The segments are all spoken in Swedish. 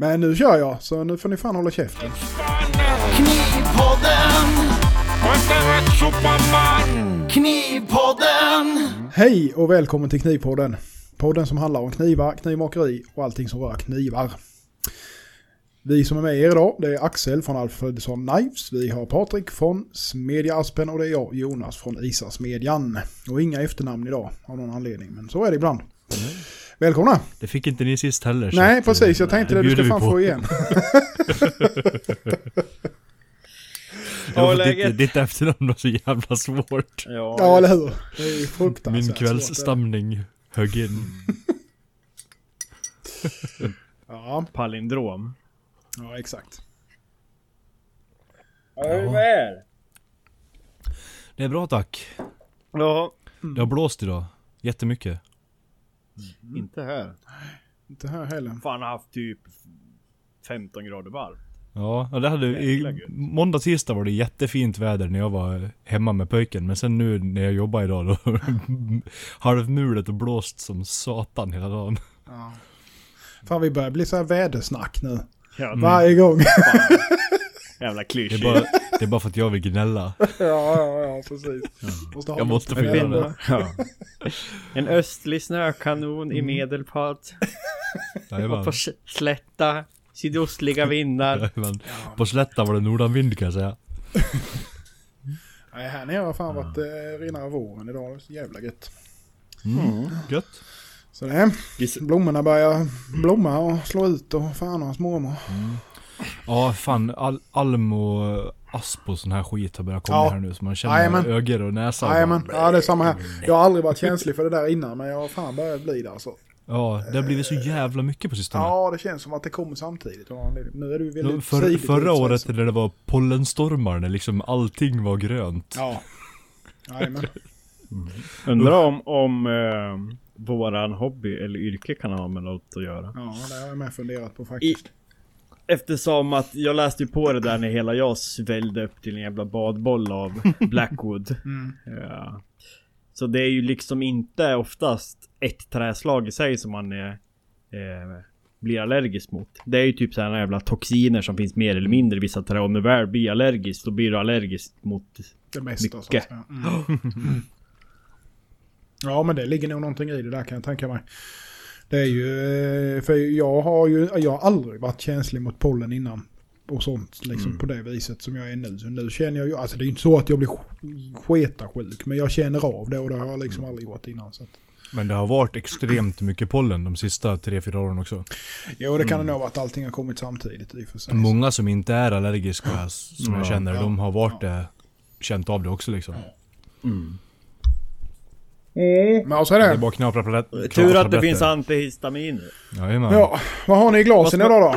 Men nu kör jag, så nu får ni fan hålla käften. Knivpodden! Knivpodden! Hej och välkommen till Knivpodden. Podden som handlar om knivar, knivmakeri och allting som rör knivar. Vi som är med er idag, det är Axel från Alfredsson Knives. Vi har Patrik från Smedja Aspen och det är jag, Jonas från Isasmedjan. Och inga efternamn idag av någon anledning, men så är det ibland. Välkomna! Det fick inte ni sist heller. Nej, precis. Jag eh, tänkte det. Du ska fan på. få igen. Ja, ditt, ditt efternamn var så jävla svårt. Ja, Ja, eller hur? Det är ju fruktansvärt Min svårt, kvällsstamning högg in. Ja, palindrom. ja, exakt. Ja, hur är det? Det är bra tack. Ja, Det har blåst idag. Jättemycket. Inte här. Inte här heller. Fan, har haft typ 15 grader varmt. Ja, och det hade, i måndag, tisdag var det jättefint väder när jag var hemma med pojken. Men sen nu när jag jobbar idag då halvmulet och blåst som satan hela dagen. Ja. Fan, vi börjar bli så här vädersnack nu. Ja, Varje gång. Jävla Det är, bara, det är bara för att jag vill gnälla. ja, ja, ja, precis. Måste Jag måste få göra det. Ja. En östlig snökanon i Medelpad. Och på slätta sydostliga vindar. På slätta var det nordanvind kan jag säga. Nej, här nere har fan varit eh, rena våren idag. Det är så jävla gött. Mm. Gött. Så det blommorna börjar blomma och slå ut och fan och hans mormor. Ja, fan. All, alm och asp och sån här skit har börjat komma Ja. här nu. Så man känner ögon och näsa. bara- ja det är samma här. Jag har aldrig varit känslig för det där innan men jag har fan börjat bli det alltså. Ja, det har blivit så jävla mycket på sistone. Ja, det känns som att det kommer samtidigt. Nu är det väldigt för, tidigt förra året när det var pollenstormar, när liksom allting var grönt. Ja. Jajamän. Undrar om, om eh, våran hobby eller yrke kan ha med något att göra. Ja, det har jag med funderat på faktiskt. Eftersom att jag läste ju på det där när hela jag svällde upp till en jävla badboll av Blackwood. Mm. Ja. Så det är ju liksom inte oftast ett träslag i sig som man är, eh, blir allergisk mot. Det är ju typ sådana jävla toxiner som finns mer eller mindre i vissa trä. Om du väl blir allergisk, då blir du allergisk mot... Det mesta så Mycket. säga. Mm. Ja, men det ligger nog någonting i det där kan jag tänka mig. Det är ju, eh, för jag har ju, jag har aldrig varit känslig mot pollen innan. Och sånt liksom på det viset som jag är nu. Så nu känner jag ju, alltså det är ju inte så att jag blir sk- sketarsjuk. Men jag känner av det och det har jag liksom aldrig gjort innan. Så att, Men det har varit extremt mycket pollen de sista 3-4 åren också. jo, det kan det nog vara att allting har kommit samtidigt i och för sig. Många som inte är allergiska, som jag Ja. känner, Ja. de har varit det, känt av det också liksom. Men så är Det är det. bara att knapra palett- Tur att det finns antihistaminer. Jajamän. Ja, vad har ni i glasen idag då?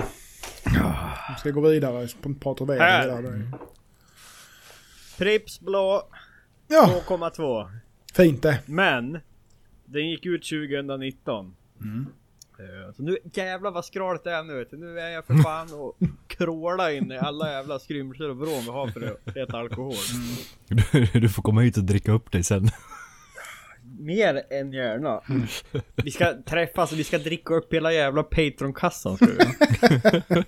Vi ska gå vidare, prata väder Här. vidare. Pripps blå Ja, 2,2. fint det. Men den gick ut 2019. Eh, Så nu jävlar vad skralt det är nu. Nu är jag för fan och kråla in i alla jävla skrymslen och vrån vi har för att äta alkohol. Du, du får komma hit och dricka upp dig sen. Mer än gärna. Vi ska träffas och vi ska dricka upp hela jävla Patreon-kassan ska vi.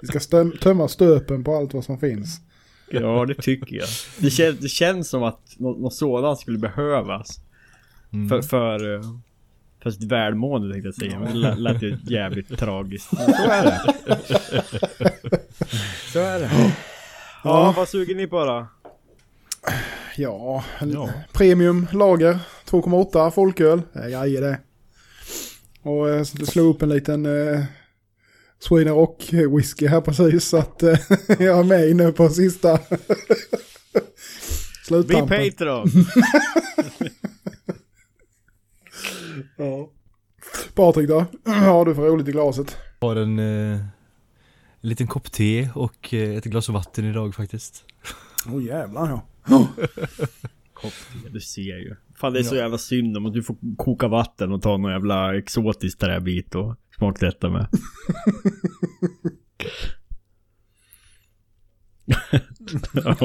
Vi ska stöm- tömma stöpen på allt vad som finns. Ja det tycker jag. Det, kän, det känns som att något, något sådant skulle behövas. Mm. För, för, eh, för sitt välmående tänkte jag säga. Men det lät- lät ju jävligt tragiskt. Så är det. Så är det. Ja, vad suger ni på då? Ja, Ja. premium lager 2,8 folköl. Det är det. Och eh, slog upp en liten eh, Sweden Rock whisky här precis. Så att eh, jag är med nu på sista Bli sluttampen. Patreon! Ja. Patrik då? Vad har du för roligt i glaset? Jag har en, eh, en liten kopp te och eh, ett glas vatten idag faktiskt. Åh oh, jävlar ja. Du ser ju. Fan det är så jävla synd om att du får koka vatten och ta någon jävla exotisk träbit och smaksätta med. Ja.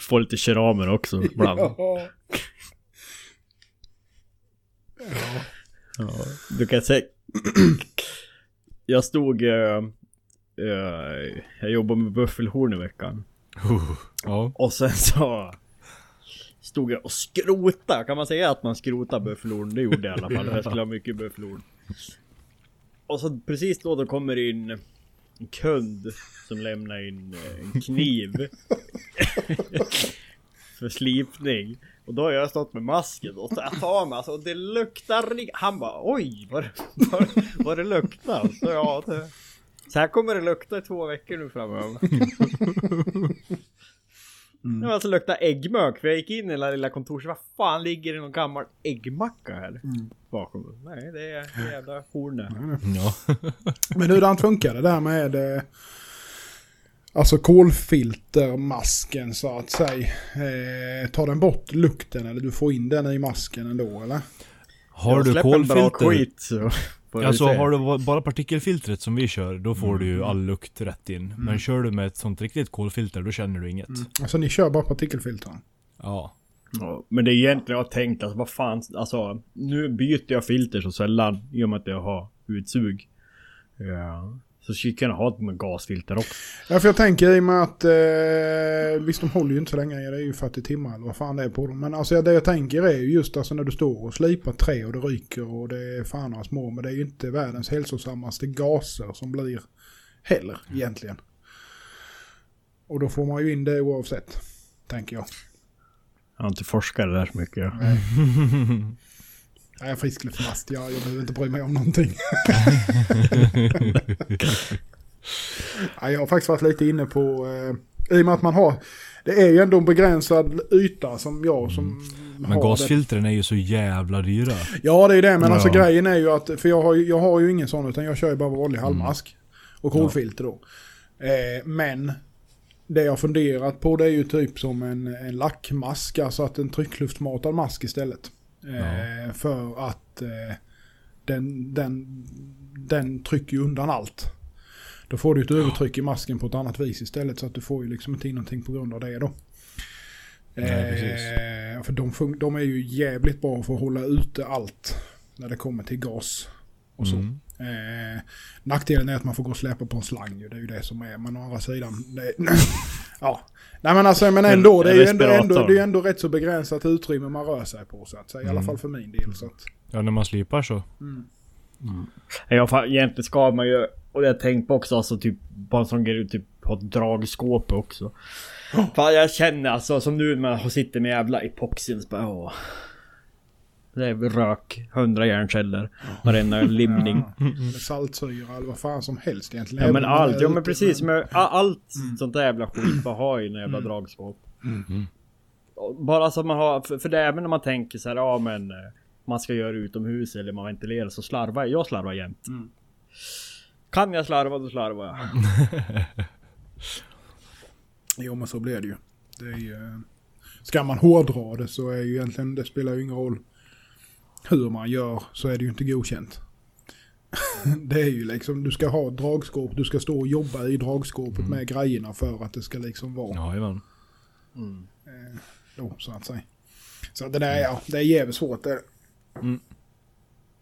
Får lite keramer också ibland. Ja. Ja, du kan säga... Jag stod... eh, eh, jag jobbade med buffelhorn i veckan. Ja. Och sen så... Stod jag och skrota. Kan man säga att man skrotar buffelhorn? Det gjorde jag i alla fall. Jag skulle ha mycket buffelhorn. Och så precis då, då kommer det in en kund som lämnar in eh, en kniv. för slipning. Och då har jag stått med masken och jag tar mig alltså, och det luktar Han bara oj vad, det- vad, vad det luktar. Så ja, det, så här kommer det lukta i två veckor nu framöver. Det var alltså lukta äggmök för jag gick in i det lilla kontoret. Vad fan ligger det någon gammal äggmacka här? Bakom. Nej det är det jävla hornet. ja. Men hur funkar det där med eh, alltså kolfiltermasken så att säga? Eh, tar den bort lukten eller du får in den i masken ändå eller? Har Jag du kolfilter? skit så vi Alltså har du bara partikelfiltret som vi kör, då får du Mm. ju all lukt rätt in. Men kör du med ett sånt riktigt kolfilter, då känner du inget. Alltså ni kör bara partikelfiltren? Ja. Ja, men det är egentligen jag har tänkt alltså vad fan, alltså nu byter jag filter så sällan i och med att jag har utsug. Ja. Så skulle kunna ha ett gasfilter också. Ja, för jag tänker i och med att eh, visst de håller ju inte så länge, det är ju 40 timmar eller vad fan det är på dem. Men alltså det jag tänker är ju just alltså när du står och slipar trä och det ryker och det är fan några små. Men det är ju inte världens hälsosammaste gaser som blir heller egentligen. Och då får man ju in det oavsett, tänker jag. Jag har inte forskat det där så mycket. Jag är friskluftsmast, jag, jag behöver inte bry mig om någonting. ja, jag har faktiskt varit lite inne på, eh, i och med att man har, det är ju ändå en begränsad yta som jag som Men har gasfiltren är ju så jävla dyra. Det. Ja det är det, men alltså Ja. grejen är ju att, för jag har, ju- jag har ju ingen sån utan jag kör ju bara vanlig halvmask. Och kolfilter då. Eh, men det jag funderat på det är ju typ som en, en lackmask, alltså att en tryckluftsmatad mask istället. Eh, För att eh, den, den, den trycker ju undan allt. Då får du ett övertryck i masken på ett annat vis istället så att du får ju liksom inte in någonting på grund av det då. Nej. Eh, för de, de är ju jävligt bra för att hålla ute allt när det kommer till gas och så. Mm. Eh, nackdelen är att man får gå och släpa på en slang ju, det är ju det som är. Men å andra sidan, det, ja. Nej men alltså men ändå, det är ju ändå, ändå, det är ju ändå rätt så begränsat utrymme man rör sig på så att säga. I alla Mm. fall för min del. Så att, Ja, när man slipar så. Ja, fan, egentligen ska man ju, och det har jag tänkt på också, alltså typ bara en sån grej, typ ha ett dragskåp också. Fan jag känner alltså som nu när man sitter med jävla epoxin så bara åh. Det är rök, hundra järnceller, varenda limning. Eller saltsyra eller vad fan som helst egentligen. Ja men allt, ja men precis. men- allt sånt där jävla skit bara har ju en jävla dragskåp. Och Bara så man har, för, för det är även när man tänker så här, ja men eh, man ska göra utomhus eller man ventilerar så slarvar jag. Jag slarvar jämt. Kan jag slarva då slarvar jag. Jo men så blir det ju. Det är ju... Ska man hårdra det så är ju egentligen, det spelar ju ingen roll hur man gör så är det ju inte godkänt. det är ju liksom, du ska ha dragskåp, du ska stå och jobba i dragskåpet med grejerna för att det ska liksom vara Jajamän. då så att säga. Så det där, ja, det är jävligt svårt det. Mm.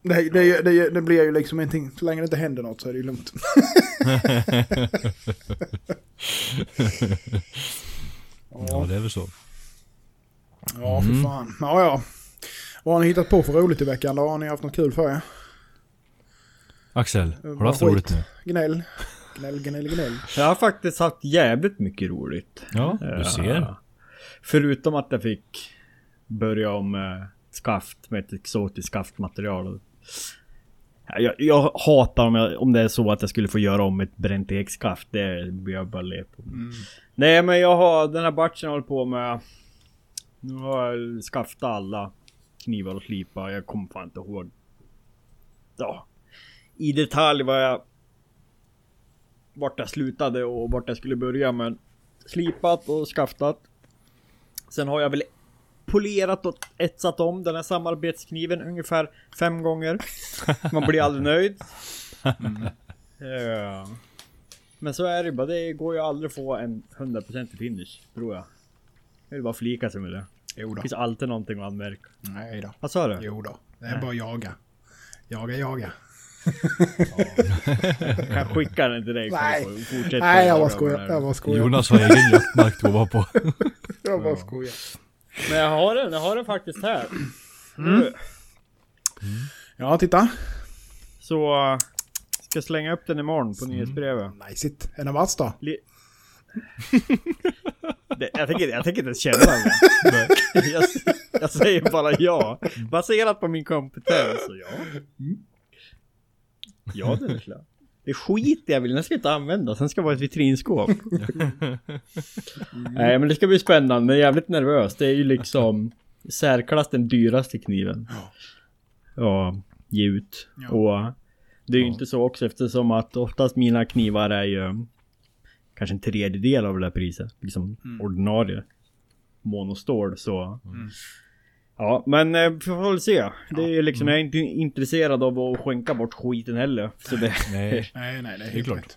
Det, det, det, det blir ju liksom ingenting, så länge det inte händer något så är det ju lugnt. Ja, det är väl så. Ja, för Mm. fan. Ja, ja. Vad har ni hittat på för roligt i veckan då? Har ni haft något kul för er? Axel, har du haft skit. roligt nu? Gnäll. Gnäll, gnäll, gnäll. Jag har faktiskt haft jävligt mycket roligt. Ja, du Eh, ser. Förutom att jag fick börja om eh, skaft med ett exotiskt skaftmaterial. Ja, Jag, jag hatar om, jag, om det är så att jag skulle få göra om ett bränt ekskaft. Det blir jag bara le på. Nej men jag har den här batchen jag håller på med. Nu har jag skaftat alla knivar och slipa. Jag kommer fan inte ihåg. Ja. I detalj vad jag... Vart jag slutade och vart jag skulle börja men... Slipat och skaftat. Sen har jag väl polerat och etsat om den här samarbetskniven ungefär fem gånger. Man blir aldrig nöjd. Ja. Men så är det bara, det går ju aldrig att få en 100% finish, tror jag. Jag vill bara flika sig med det. Jo Det då. finns alltid någonting att anmärka. Nej då. Vad sa du? Jo då. Det är Nej. bara att jaga. Jaga, jaga. Jag kan skicka den till dig. Nej. Nej, jag bara skojar. Jag bara skojar. Jonas har egen jaktmark att vara på. Jag bara skojar. Men jag har den, jag har den faktiskt här. Mm. Nu. Ja, titta. Så äh, ska jag slänga upp den imorgon på nyhetsbrevet. Nice it. Är den vass då? Li- det, jag, tänker, jag tänker inte ens känna den. jag, jag säger bara ja. Baserat på min kompetens. Så ja. Ja, den är klar. Det skit jag vill, den ska jag inte använda. Sen ska det vara ett vitrinskåp. Nej men det ska bli spännande, men jävligt nervös. Det är ju liksom särklass den dyraste kniven. Ja, ge ut. Ja. Och det är ju inte så också eftersom att oftast mina knivar är ju kanske en tredjedel av det där priset. Liksom ordinarie monostål så. Ja men eh, vi får väl se. Det är ju liksom, jag är inte intresserad av att skänka bort skiten heller. Så det, Nej. Nej, nej, det är helt klart.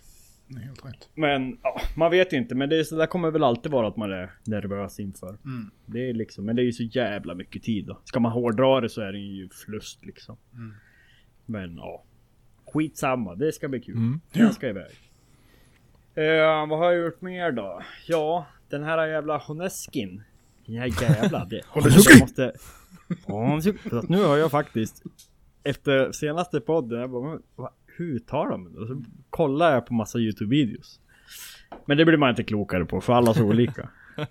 helt rätt. men ja, man vet inte. Men det, är, så där kommer väl alltid vara att man är nervös inför. Mm. Det är liksom, men det är ju så jävla mycket tid då. Ska man hårdra det så är det ju förlust liksom. Mm. Men ja. Skitsamma, det ska bli kul. Mm. Jag ska iväg. Eh, vad har jag gjort mer då? Ja, den här jävla Honeskin. Den här jävla... Det, Honeskin? jag måste... Honeskin. Nu har jag faktiskt... Efter senaste podden, jag bara, hur uttalar man det? Och så kollar jag på massa YouTube-videos. Men det blir man inte klokare på, för alla så olika.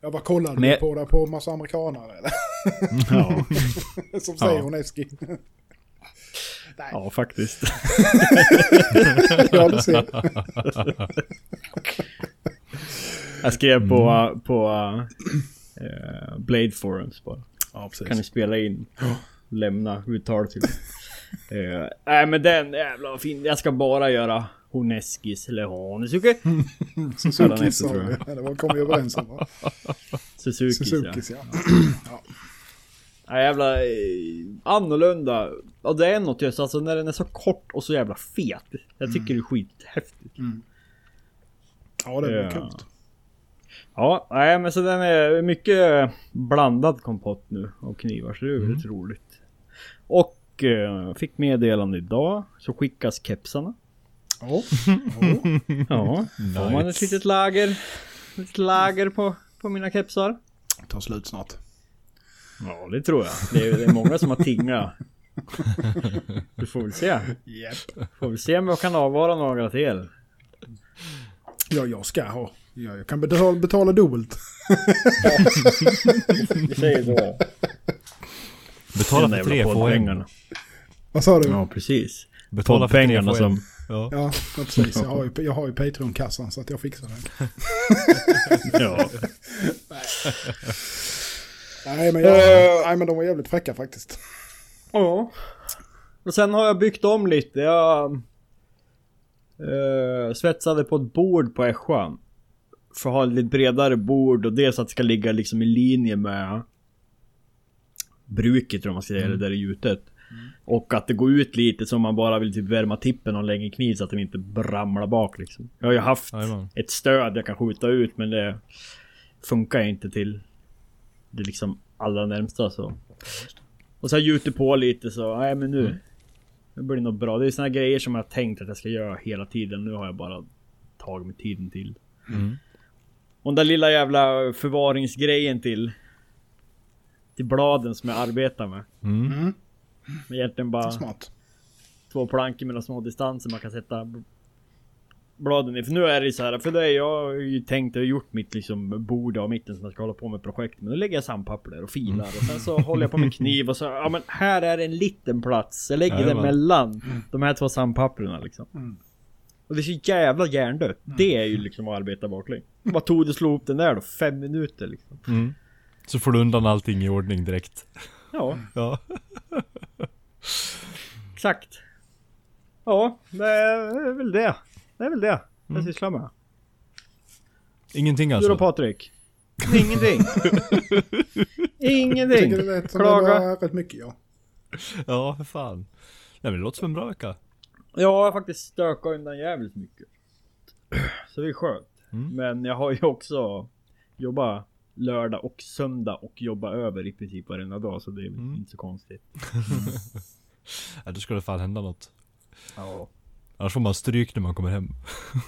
Jag bara kollade Men- på det på massa amerikanare eller? Ja, Som säger Ja. Honeski. Nej, ja faktiskt. ja du ser. Jag skrev på, på eh, Blade Forums bara. Ja, precis. Kan ni spela in? Lämna uttal till. Eh, Nej men den jävla fin. Jag ska bara göra Honeskis eller Honesuke. Suzuki sa vi. jag. Det var kom vi överens om va? Suzukis, Suzukis ja. ja. Nej jävla eh, annorlunda. Ja det är något just alltså när den är så kort och så jävla fet. Jag tycker det är skithäftigt. Ja, det var Ja. coolt. Ja, nej men så den är mycket blandad kompott nu av knivar så det är väldigt Mm. roligt. Och eh, fick meddelande idag så skickas kepsarna. Ja. Ja, får man ett Nice. litet lager. Ett litet lager på, på mina kepsar. Tar slut snart. Ja, det tror jag. Det är, det är många som har tingat. Du får väl se. Japp. Får väl se om jag kan avvara några till. Ja, jag ska ha. Ja, jag kan betala, betala dubbelt. Vi säger så. Betala för tre, poddpengarna. Vad sa du? Ja, precis. Betala för en. som... Ja. Ja, ja, precis. Jag har ju, jag har ju Patreon-kassan så att jag fixar den. Ja. Nej, men, jag, nej, men de var jävligt fräcka faktiskt. Ja. Och sen har jag byggt om lite. Jag eh, svetsade på ett bord på Ässjan. För att ha ett lite bredare bord och dels att det ska ligga liksom i linje med bruket jag man ska säga, där det är gjutet. Och att det går ut lite så man bara vill typ värma tippen och längre kniv så att den inte ramlar bak liksom. Jag har ju haft Jajamän. ett stöd jag kan skjuta ut men det funkar inte till det liksom allra närmsta så. Och så har jag gjutit på lite så, nej men nu. Nu blir det nog bra. Det är såna grejer som jag har tänkt att jag ska göra hela tiden. Nu har jag bara tagit mig tiden till. Mm. Och den där lilla jävla förvaringsgrejen till till bladen som jag arbetar med. Mm. Mm, Men egentligen bara smart. två plankor mellan små distanser man kan sätta bladen i. För nu är det så här, för det jag har ju tänkt och gjort mitt liksom bord av mitten som jag ska hålla på med projekt. Men nu lägger jag sandpapper och filar och sen så håller jag på med kniv och så, ja men här är en liten plats. Jag lägger den Jajamän. mellan de här två sandpapperna liksom. Mm. Och det är så jävla hjärndött. Det är ju liksom att arbeta baklänges. Vad tog det att slå upp den där då? Fem minuter liksom. Mm. Så får du undan allting i ordning direkt. Ja, Ja. exakt. Ja, det är väl det. Det är väl det jag sysslar med. Ingenting Du då alltså? Patrik? Ingenting. Ingenting. Tycker det som det Klaga. var rätt mycket ja. Ja, för fan. Nej men det låter som en bra vecka. Ja, jag har faktiskt stökat undan jävligt mycket. Så det är skönt. Mm. Men jag har ju också jobbat lördag och söndag och jobba över i princip varenda dag så det är Mm. inte så konstigt. Ja, då ska det fan hända något. Ja. Annars får man stryk när man kommer hem.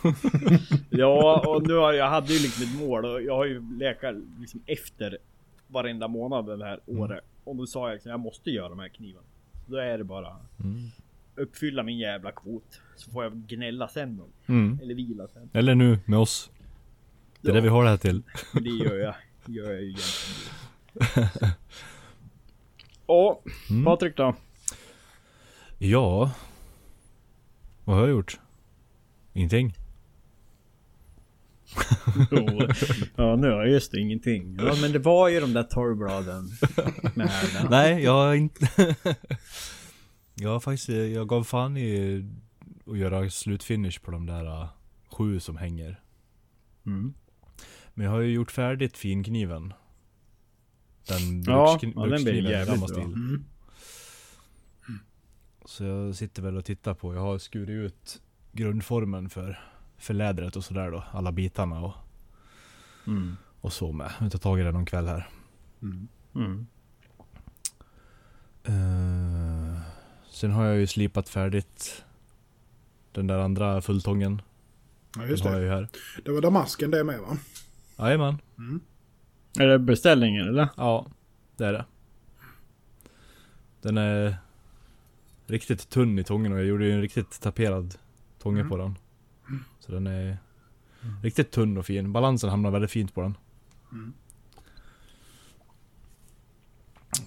Ja, och nu har jag hade ju liksom ett mål och jag har ju lekat liksom efter varenda månad det här året. Och då sa jag liksom, jag måste göra de här knivarna. Då är det bara Mm. uppfylla min jävla kvot. Så får jag gnälla sen. Mm. Eller vila sen. Eller nu med oss. Det är det vi har det här till. Det gör jag. gör jag ju egentligen. Ja, Mm. Patrik då? Ja. Vad har jag gjort? Ingenting. ja nu har jag just det, ingenting. Ja men det var ju de där torrbladen. Nej, jag har inte... jag har faktiskt, jag gav fan i att göra slutfinish på de där uh, sju som hänger. Mm. Men jag har ju gjort färdigt finkniven. Den Ja, brukskni- ja, den blir brukskniven jävligt bra. Mm. Så jag sitter väl och tittar på, jag har skurit ut grundformen för, för lädret och sådär då. Alla bitarna och, Mm. och så med. Jag tar tag i det någon kväll här. Mm. Mm. Eh, sen har jag ju slipat färdigt den där andra fulltången. Ja, Den just har jag det. ju här. Det var damasken det med va? Jajamän. Mm. Är det beställningen eller? Ja, det är det. Den är riktigt tunn i tången och jag gjorde ju en riktigt taperad tånge Mm. på den. Så den är riktigt tunn och fin. Balansen hamnar väldigt fint på den. Mm.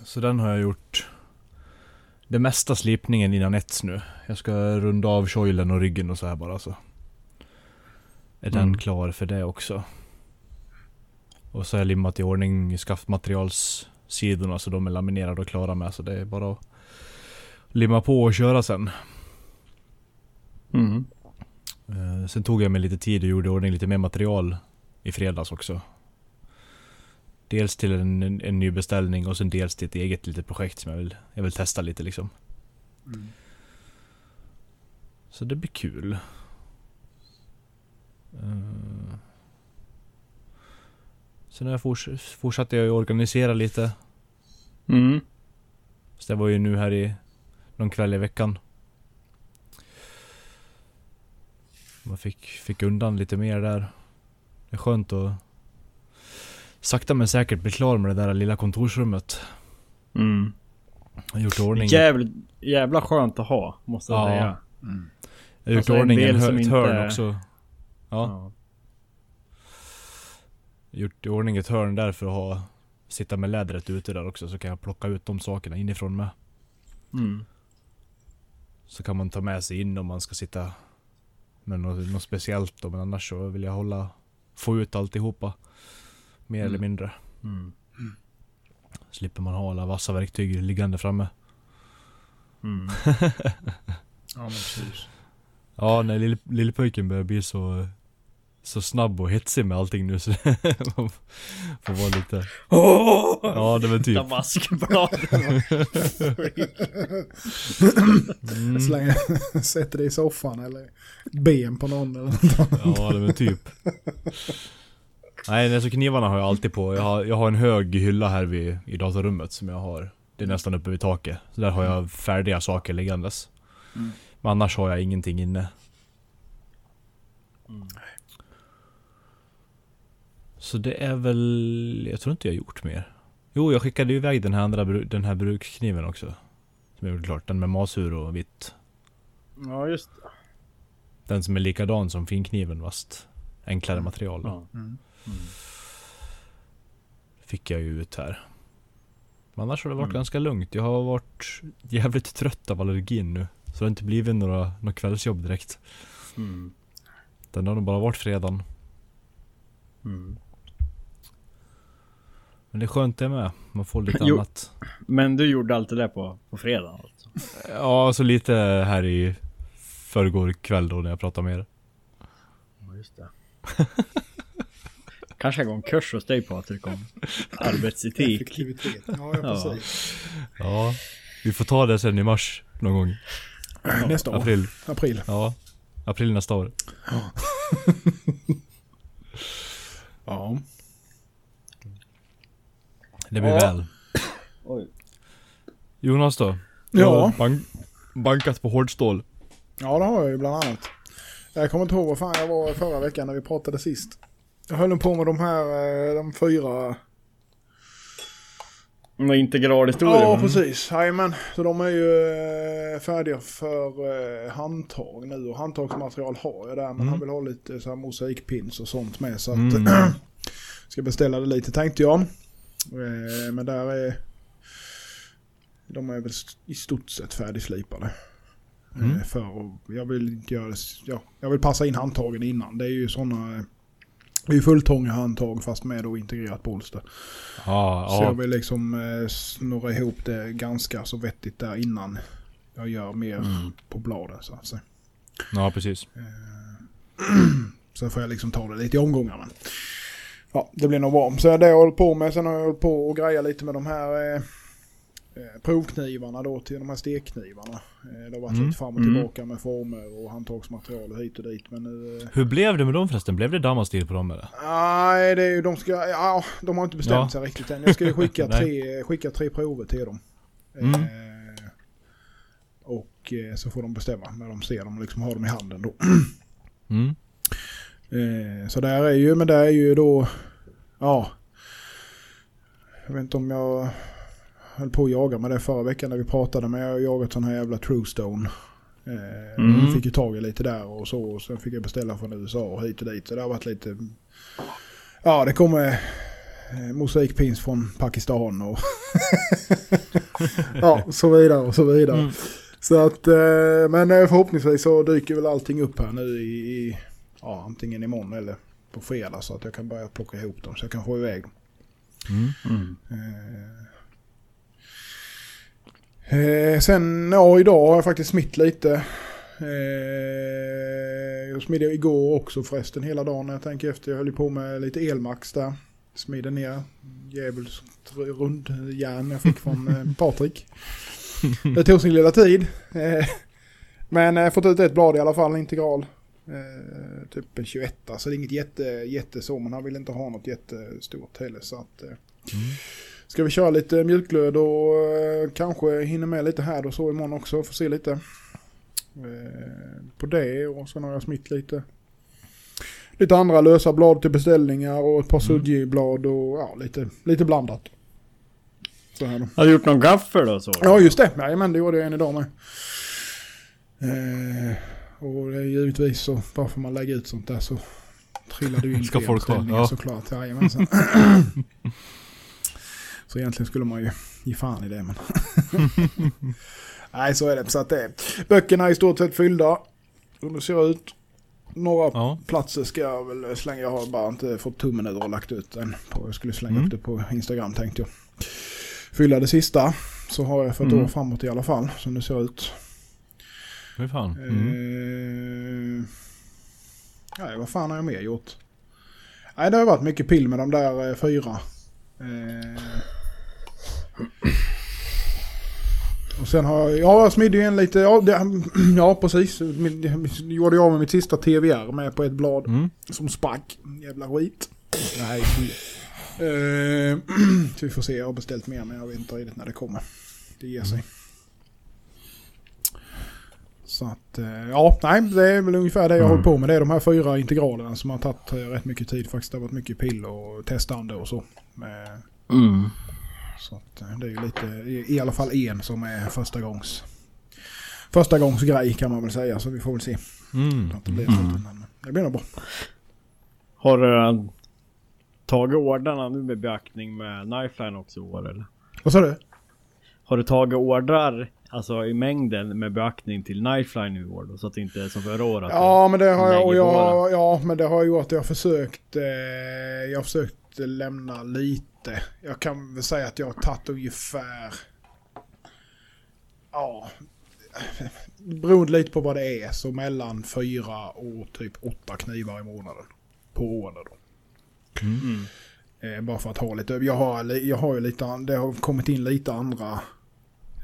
Så den har jag gjort det mesta slipningen innan ets nu. Jag ska runda av kjolen och ryggen och så här bara så. Är den Mm. klar för det också. Och så har jag limmat i ordning skaftmaterialssidorna så de är laminerade och klara med. Så det är bara att limma på och köra sen. Mm. Eh, sen tog jag mig lite tid och gjorde ordning lite mer material i fredags också. Dels till en, en, en ny beställning och sen dels till ett eget litet projekt som jag vill, jag vill testa lite liksom. Mm. Så det blir kul. Eh, sen har jag forts fortsatte jag organisera lite. Mm. Så det var ju nu här i någon kväll i veckan. Man fick, fick undan lite mer där. Det är skönt att sakta men säkert bli klar med det där lilla kontorsrummet. Mm. Gjort ordning, Jävligt, jävla skönt att ha, måste jag Ja. säga. Mm. jag har gjort alltså ordning en, hö- ett inte- hörn också. Ja, Ja. gjort i ordning ett hörn där för att ha Sitta med lädret ute där också så kan jag plocka ut de sakerna inifrån med. Mm. Så kan man ta med sig in om man ska sitta med något, något speciellt då. Men annars så vill jag hålla, få ut alltihopa. Mer Mm. eller mindre. Mm. Slipper man ha alla vassa verktyg liggande framme. Mm. Ja men precis. Ja, när lille, lillepojken börjar bli så, så snabb och hetsig med allting nu så man får vara lite... Ja, det var typ. Damaskbladen. Mm, Slänger, sätter dig i soffan eller ben på någon eller något. ja, det var typ. Nej, alltså knivarna har jag alltid på. Jag har, jag har en hög hylla här vid, i datorrummet som jag har. Det är nästan uppe vid taket. Så där har jag färdiga saker liggandes. Mm. Men annars har jag ingenting inne. Så det är väl... Jag tror inte jag har gjort mer. Jo, jag skickade ju iväg den här andra den här brukskniven också. Som jag gjorde klart. Den med masur och vitt. Ja just det. Den som är likadan som finkniven fast enklare material. Då. Ja. Mm. Fick jag ju ut här. Men annars har det varit Mm. ganska lugnt. Jag har varit jävligt trött av allergin nu. Så det har inte blivit några, några kvällsjobb direkt. Mm. Den har nog bara varit fredagen. Men det är skönt det med. Man får lite Jo. annat. Men du gjorde allt det där på, på fredag alltså? Ja, så lite här i förrgår kväll då när jag pratade med er. Ja just det. Kanske jag går en kurs hos dig Patrik om arbetsetik. Effektivitet. Ja, ja Ja. Ja, vi får ta det sen i mars någon gång. Nästa år. April. April. Ja, april nästa år. Ja. Det blir Ja. väl. Oj. Jonas då? Ja. Bank, bankat på hårdstål. Ja det har jag ju bland annat. Jag kommer inte ihåg vad fan jag var förra veckan när vi pratade sist. Jag höll på med de här, eh, de fyra. Några integralhistorier. Ja precis, jajamän. Så de är ju eh, färdiga för eh, handtag nu och handtagsmaterial har jag där. Men Mm. han vill ha lite så här mosaikpins och sånt med. Så att Mm. ska beställa det lite tänkte jag. Eh, Men där är... De är väl i stort sett färdigslipade. Mm. Eh, För jag vill inte göra. Ja, jag vill passa in handtagen innan. Det är ju sådana... Det är ju fulltånga handtag fast med då integrerat bolster. Ja, Så jag ja. vill liksom eh, snurra ihop det ganska så vettigt där innan jag gör mer Mm. på bladen så att säga. Ja, precis. Så får jag liksom ta det lite i omgångar. Ja, det blir nog bra. Så det har jag hållit på med. Sen har jag hållit på och greja lite med de här eh, eh, provknivarna då till de här stekknivarna. Eh, det har varit Mm. lite fram och Mm. tillbaka med former och handtagsmaterial och hit och dit. Men nu... Eh, Hur blev det med dem förresten? Blev det dammastil på dem eller? nej, det är ju de ska... Ja, de har inte bestämt Ja. sig riktigt än. Jag ska ju skicka, tre, skicka tre prover till dem. Mm. Eh, och eh, så får de bestämma när de ser dem, liksom har dem i handen då. Eh, så där är ju, men det är ju då, ja. Jag vet inte om jag höll på att jaga med det förra veckan när vi pratade, men jag har jagat sån här jävla Truestone. Eh, Mm. Fick ju tag i lite där och så, och sen fick jag beställa från USA och hit och dit. Så det har varit lite, ja det kommer eh, mosaikpins från Pakistan och ja, så vidare och så vidare. Mm. Så att, eh, men eh, förhoppningsvis så dyker väl allting upp här nu i, i ja, antingen imorgon eller på fredag så att jag kan börja plocka ihop dem så jag kan få iväg dem. Mm. Mm. Eh, eh, sen, ja idag har jag faktiskt smitt lite. Eh, jag smidde igår också förresten hela dagen jag tänker efter. Jag höll på med lite elmax där. Smidde ner djävulskt rundjärn jag fick från eh, Patrik. Det tog sin lilla tid. Eh, men jag har fått ut ett blad i alla fall, integral. Eh, typ en 21 så det är inget jätte, jätte så. Men han vill inte ha något jättestort heller. Så att, eh, Ska vi köra lite mjukglöd och eh, kanske hinner med lite här och så imorgon också. Får se lite. Eh, på det och sen har jag smitt lite. Lite andra lösa blad till beställningar och ett par Mm. sudji-blad och ja, lite, lite blandat. Så här då. Har du gjort någon gaffel då så? Ja just det, Jajamän, det gjorde jag en idag med. Och det är givetvis så, bara för man lägger ut sånt där så trillar ju in Ska fler folk beställningar ja. såklart. Jajamensan. så egentligen skulle man ju ge fan i det men. Nej så är det. Så att det är. Böckerna är i stort sett fyllda. Som det ser ut. Några Ja. platser ska jag väl slänga. Jag har bara inte fått tummen ur och lagt ut den. På. Jag skulle slänga Mm. upp det på Instagram tänkte jag. Fylla det sista. Så har jag för ett Mm. år framåt i alla fall. Som det ser ut. Hur fan? Mm. Eh, nej, vad fan har jag mer gjort? Nej, det har varit mycket pill med de där eh, fyra. Eh, och sen har jag, ja jag smidde ju en lite, ja, det, ja precis. Min- Jag gjorde jag med mitt sista TVR med på ett blad Mm. som sprack. Jävla skit. Nej, fy. Eh, vi får se, jag har beställt mer men jag vet inte riktigt när det kommer. Det ger sig. Så att, eh, ja, nej, det är väl ungefär det jag Mm. håller på med. Det är de här fyra integralerna som har tagit eh, rätt mycket tid faktiskt. Det har varit mycket pill och testande och så. Eh, Mm. Så att det är ju lite, i, i alla fall en som är första gångs första gångs grej kan man väl säga. Så vi får väl se. Mm. Att det, blir Mm. men det blir nog bra. Har du tagit ordrarna nu med beaktning med Knifeline också i år eller? Vad sa du? Har du tagit ordrar, alltså i mängden med beaktning till Knifeline i år då? Så att det inte är som förra året? Ja men det har jag, och jag, ja, men det har gjort att jag har försökt, eh, jag har försökt lämna lite. Jag kan väl säga att jag har tagit ungefär, ja, beroende lite på vad det är, så mellan fyra och typ åtta knivar i månaden. På order då. Mm. Eh, bara för att ha lite, jag har, jag har ju lite, det har kommit in lite andra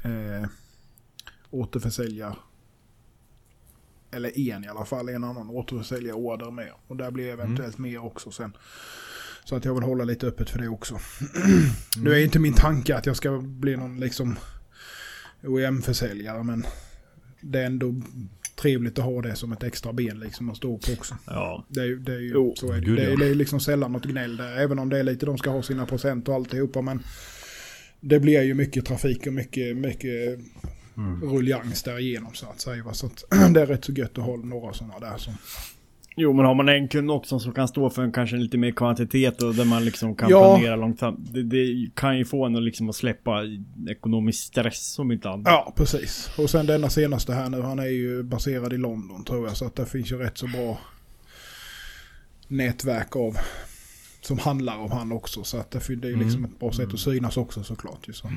eh, återförsäljar. Eller en i alla fall, en annan återförsäljarorder med. Och där blir eventuellt mer också sen. Så att jag vill hålla lite öppet för det också. Nu är inte min tanke att jag ska bli någon liksom OEM-försäljare men det är ändå trevligt att ha det som ett extra ben liksom att stå på också. Ja. Det är, ju- det är ju, Jo, så är det, gud, det, är, ja. det är liksom sällan något gnäll där. Även om det är lite, de ska ha sina procent och alltihopa. Men det blir ju mycket trafik och mycket, mycket ruljangs där igenom så att säga. Så att det är rätt så gött att ha några sådana där som... Jo men har man en kund också som kan stå för en, kanske lite mer kvantitet och där man liksom kan Ja. planera långt fram. Det, det kan ju få en att liksom att släppa ekonomisk stress om inte annat. Ja, precis. Och sen denna senaste här nu, han är ju baserad i London tror jag. Så att det finns ju rätt så bra nätverk av som handlar om han också. Så att det det är liksom ett bra sätt att synas också såklart. Ju, så att,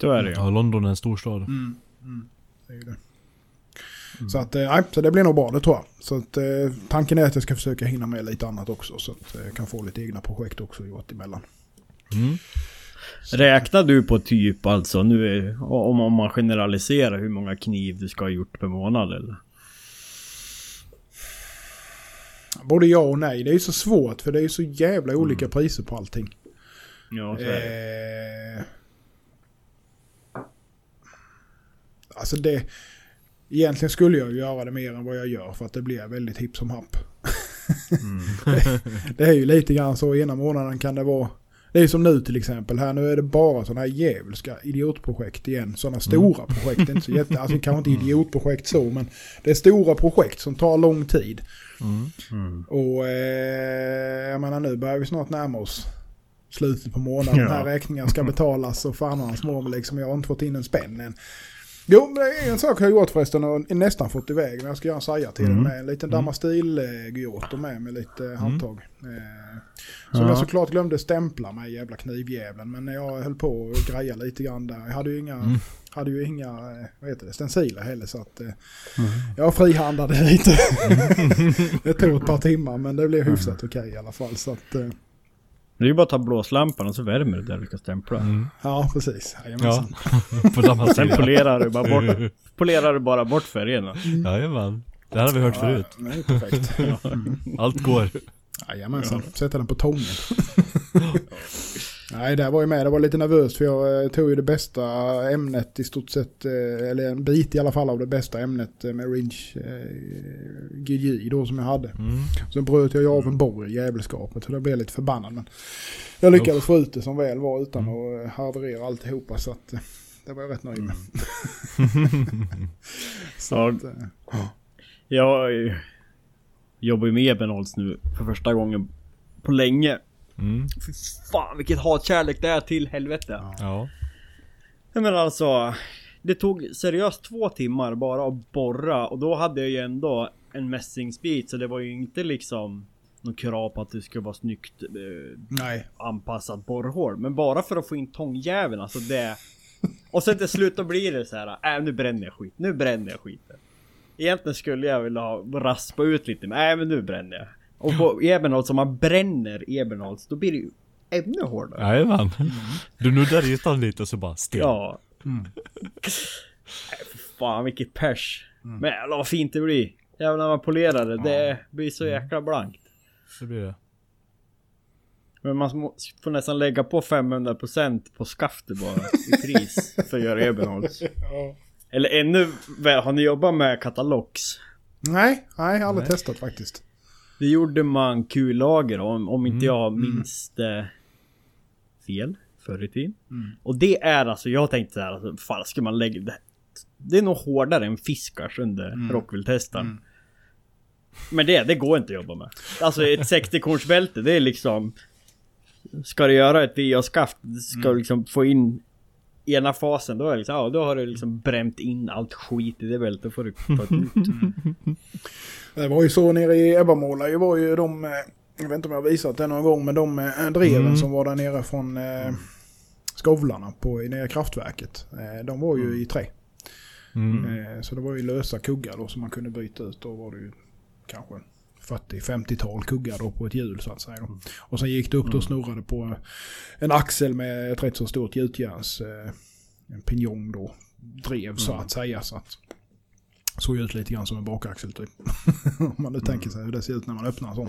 Så är det ju. Ja, London är en stor stad. mm, mm, det är det. Så att, eh, nej, så det blir nog bra det tror jag. Så att eh, tanken är att jag ska försöka hinna med lite annat också. Så att eh, jag kan få lite egna projekt också gjort emellan. Mm. Räknar du på typ alltså nu om, om man generaliserar hur många kniv du ska ha gjort per månad eller? Både ja och nej. Det är ju så svårt för det är ju så jävla olika priser på allting. Ja så är det. Eh, alltså det... Egentligen skulle jag ju göra det mer än vad jag gör för att det blir väldigt hipp som happ. det, det är ju lite grann så ena månaden kan det vara... Det är som nu till exempel. Här nu är det bara sådana här djävulska idiotprojekt igen. Sådana stora projekt. Det är inte så jätte, alltså kanske inte idiotprojekt så men det är stora projekt som tar lång tid. Mm. Mm. Och eh, jag menar nu börjar vi snart närma oss slutet på månaden. Ja. Den här räkningen ska betalas och fan och hans mor liksom. Jag har inte fått in en spänn än. Jo, men det är en sak jag har gjort förresten och nästan fått iväg. Men jag ska göra en saja till Mm. med. En liten Damastil eh, Gyoto med med lite eh, handtag. Eh, som Ja. jag såklart glömde stämpla med jävla knivjäveln. Men jag höll på och greja lite grann där. Jag hade ju inga, Mm. hade ju inga eh, vad heter det, stenciler heller. Så att eh, jag frihandlade lite. det tog ett par timmar men det blev hyfsat okej i alla fall. Så att, eh, Det är ju bara att ta blåslampan och så värmer du där du ska stämpla. Mm. ja, precis. Ja, Jajamensan. på samma Sen polerar du bara bort, polerar du bara bort färgerna. Jajamän. Det här har vi hört förut. Ja, det är perfekt. Mm. Allt går. Jajamensan, sätta den på tången. Nej, det var ju med. Det var lite nervöst för jag eh, tog ju det bästa ämnet i stort sett, eh, eller en bit i alla fall av det bästa ämnet eh, med Ringe eh, GJ då som jag hade. Mm. Sen bröt jag ju av en borr i jävelskapet så det blev lite förbannad. Men jag lyckades få ut det som väl var utan att eh, haverera alltihopa så att det var jag rätt nöjd med. så Ja. att, eh, Jag jobbar ju med Ebenholts nu för första gången på länge. Mm. Fy fan vilket hatkärlek det är till helvete. Ja. Jag menar alltså. Det tog seriöst två timmar bara att borra och då hade jag ju ändå en mässingsbit så det var ju inte liksom någon krav på att det skulle vara snyggt eh, nej. anpassat borrhål. Men bara för att få in tångjäveln alltså det... Och sen till slut då blir det så här. Äh, nu bränner jag skit. Nu bränner jag skiten. Egentligen skulle jag vilja ha, raspa ut lite men äh, men nu bränner jag. Och på Ebenholts, om man bränner Ebenholts då blir det ju ännu hårdare. Jajamän. Du nuddar ytan lite och så bara still. Ja. Mm. Nej, för fan vilket pers. Men jävlar vad fint det blir. Jävlar när man polerar det. Det blir så jäkla blankt. Det blir det. Men man får nästan lägga på 500% på skaftet bara i pris för att göra Ebenholts. Ja. Eller ännu väl, har ni jobbat med katalogs? Nej, nej, jag har aldrig Nej. testat faktiskt. Det gjorde man kullager om, om inte Mm, jag minns det fel förr i tiden. Mm. Och det är alltså, jag tänkte så här, alltså, fan ska man lägga det? Det är nog hårdare än fiskars under Mm. Rockville-testen. Mm. Men det, det går inte att jobba med. Alltså ett 60-kornsbälte, det är liksom... Ska du göra ett VA-skaft, ska Mm. du liksom få in ena fasen, då är det liksom, ja, då har du liksom bränt in allt skit i det bältet, då får du ta ett nytt. Det var ju så nere i Ebbamåla, det var ju de, eh, jag vet inte om jag har visat det någon gång, men de eh, dreven Mm. som var där nere från eh, Skovlarna på, nere i kraftverket. Eh, de var ju i trä. Mm. Eh, så det var ju lösa kuggar då som man kunde byta ut. Då var det ju kanske 40-50-tal kuggar då på ett hjul så att säga. Då. Och sen gick det upp och snurrade på en axel med ett rätt så stort gjutjärns, eh, en pinjong då, drev så att säga. Så att såg ut lite grann som en bakaxel typ. Om man nu tänker sig hur det ser ut när man öppnar en sån.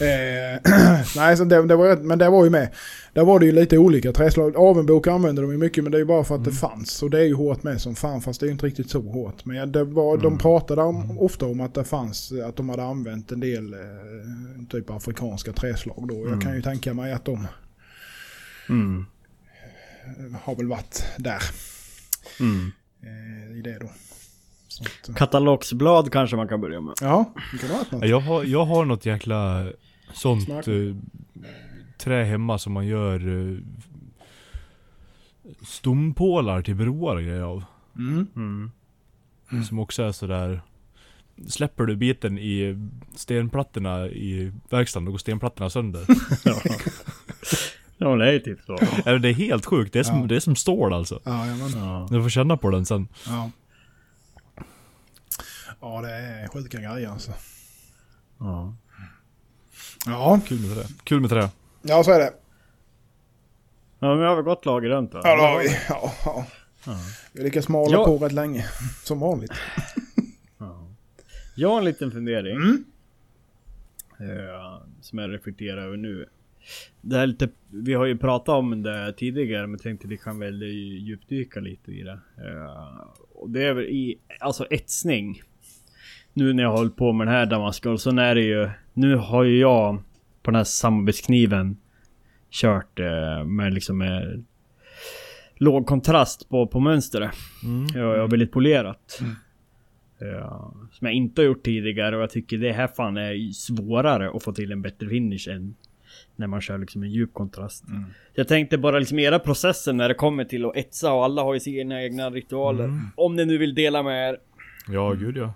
Eh, nej, så det, det var, men det var ju med. Där var det ju lite olika träslag. Avenbok använde de ju mycket men det är ju bara för att det fanns. Och det är ju hårt med som fan fast det är ju inte riktigt så hårt. Men det var, de pratade om, ofta om att det fanns, att de hade använt en del eh, typ afrikanska träslag då. Jag kan ju tänka mig att de Mm. har väl varit där Mm. eh, i det då. Eh, Katalogsblad kanske man kan börja med. ja, det kan varit något. Jag har, jag har något jäkla sånt eh, trä hemma som man gör uh, stompålar till broar och grejer av. Mm. Mm. Som också är sådär Släpper du biten i stenplattorna i verkstaden, då går stenplattorna sönder. Ja. ja, det är ju typ så. Eller det är helt sjukt, det är som, Ja. det är som stål alltså. Ja, jajamän. Ja. Du får känna på den sen. Ja. Ja, det är sjuka grejer alltså. Ja. Ja, Kul med trä. Kul med trä. ja så är det. Ja, men vi har väl gått lager runt va? Ja, det har vi. Ja, ja. Ja. Vi lyckas mala Ja. på rätt länge. Som vanligt. Ja. Jag har en liten fundering. Mm. eh, som jag reflekterar över nu. Det är lite, vi har ju pratat om det tidigare men tänkte vi kan väl djupdyka lite i det. Eh, och det är väl i, alltså etsning. Nu när jag har hållit på med den här Damasken så är det ju, nu har ju jag på den här samarbetskniven kört eh, med liksom med låg kontrast på, på mönstret. Mm. Jag, jag har väldigt polerat. Ja, som jag inte har gjort tidigare och jag tycker det här fan är svårare att få till en bättre finish än när man kör liksom en djup kontrast. Mm. Jag tänkte bara liksom era processer när det kommer till att etsa och alla har ju sina egna ritualer. Om ni nu vill dela med er. Ja, gud ja.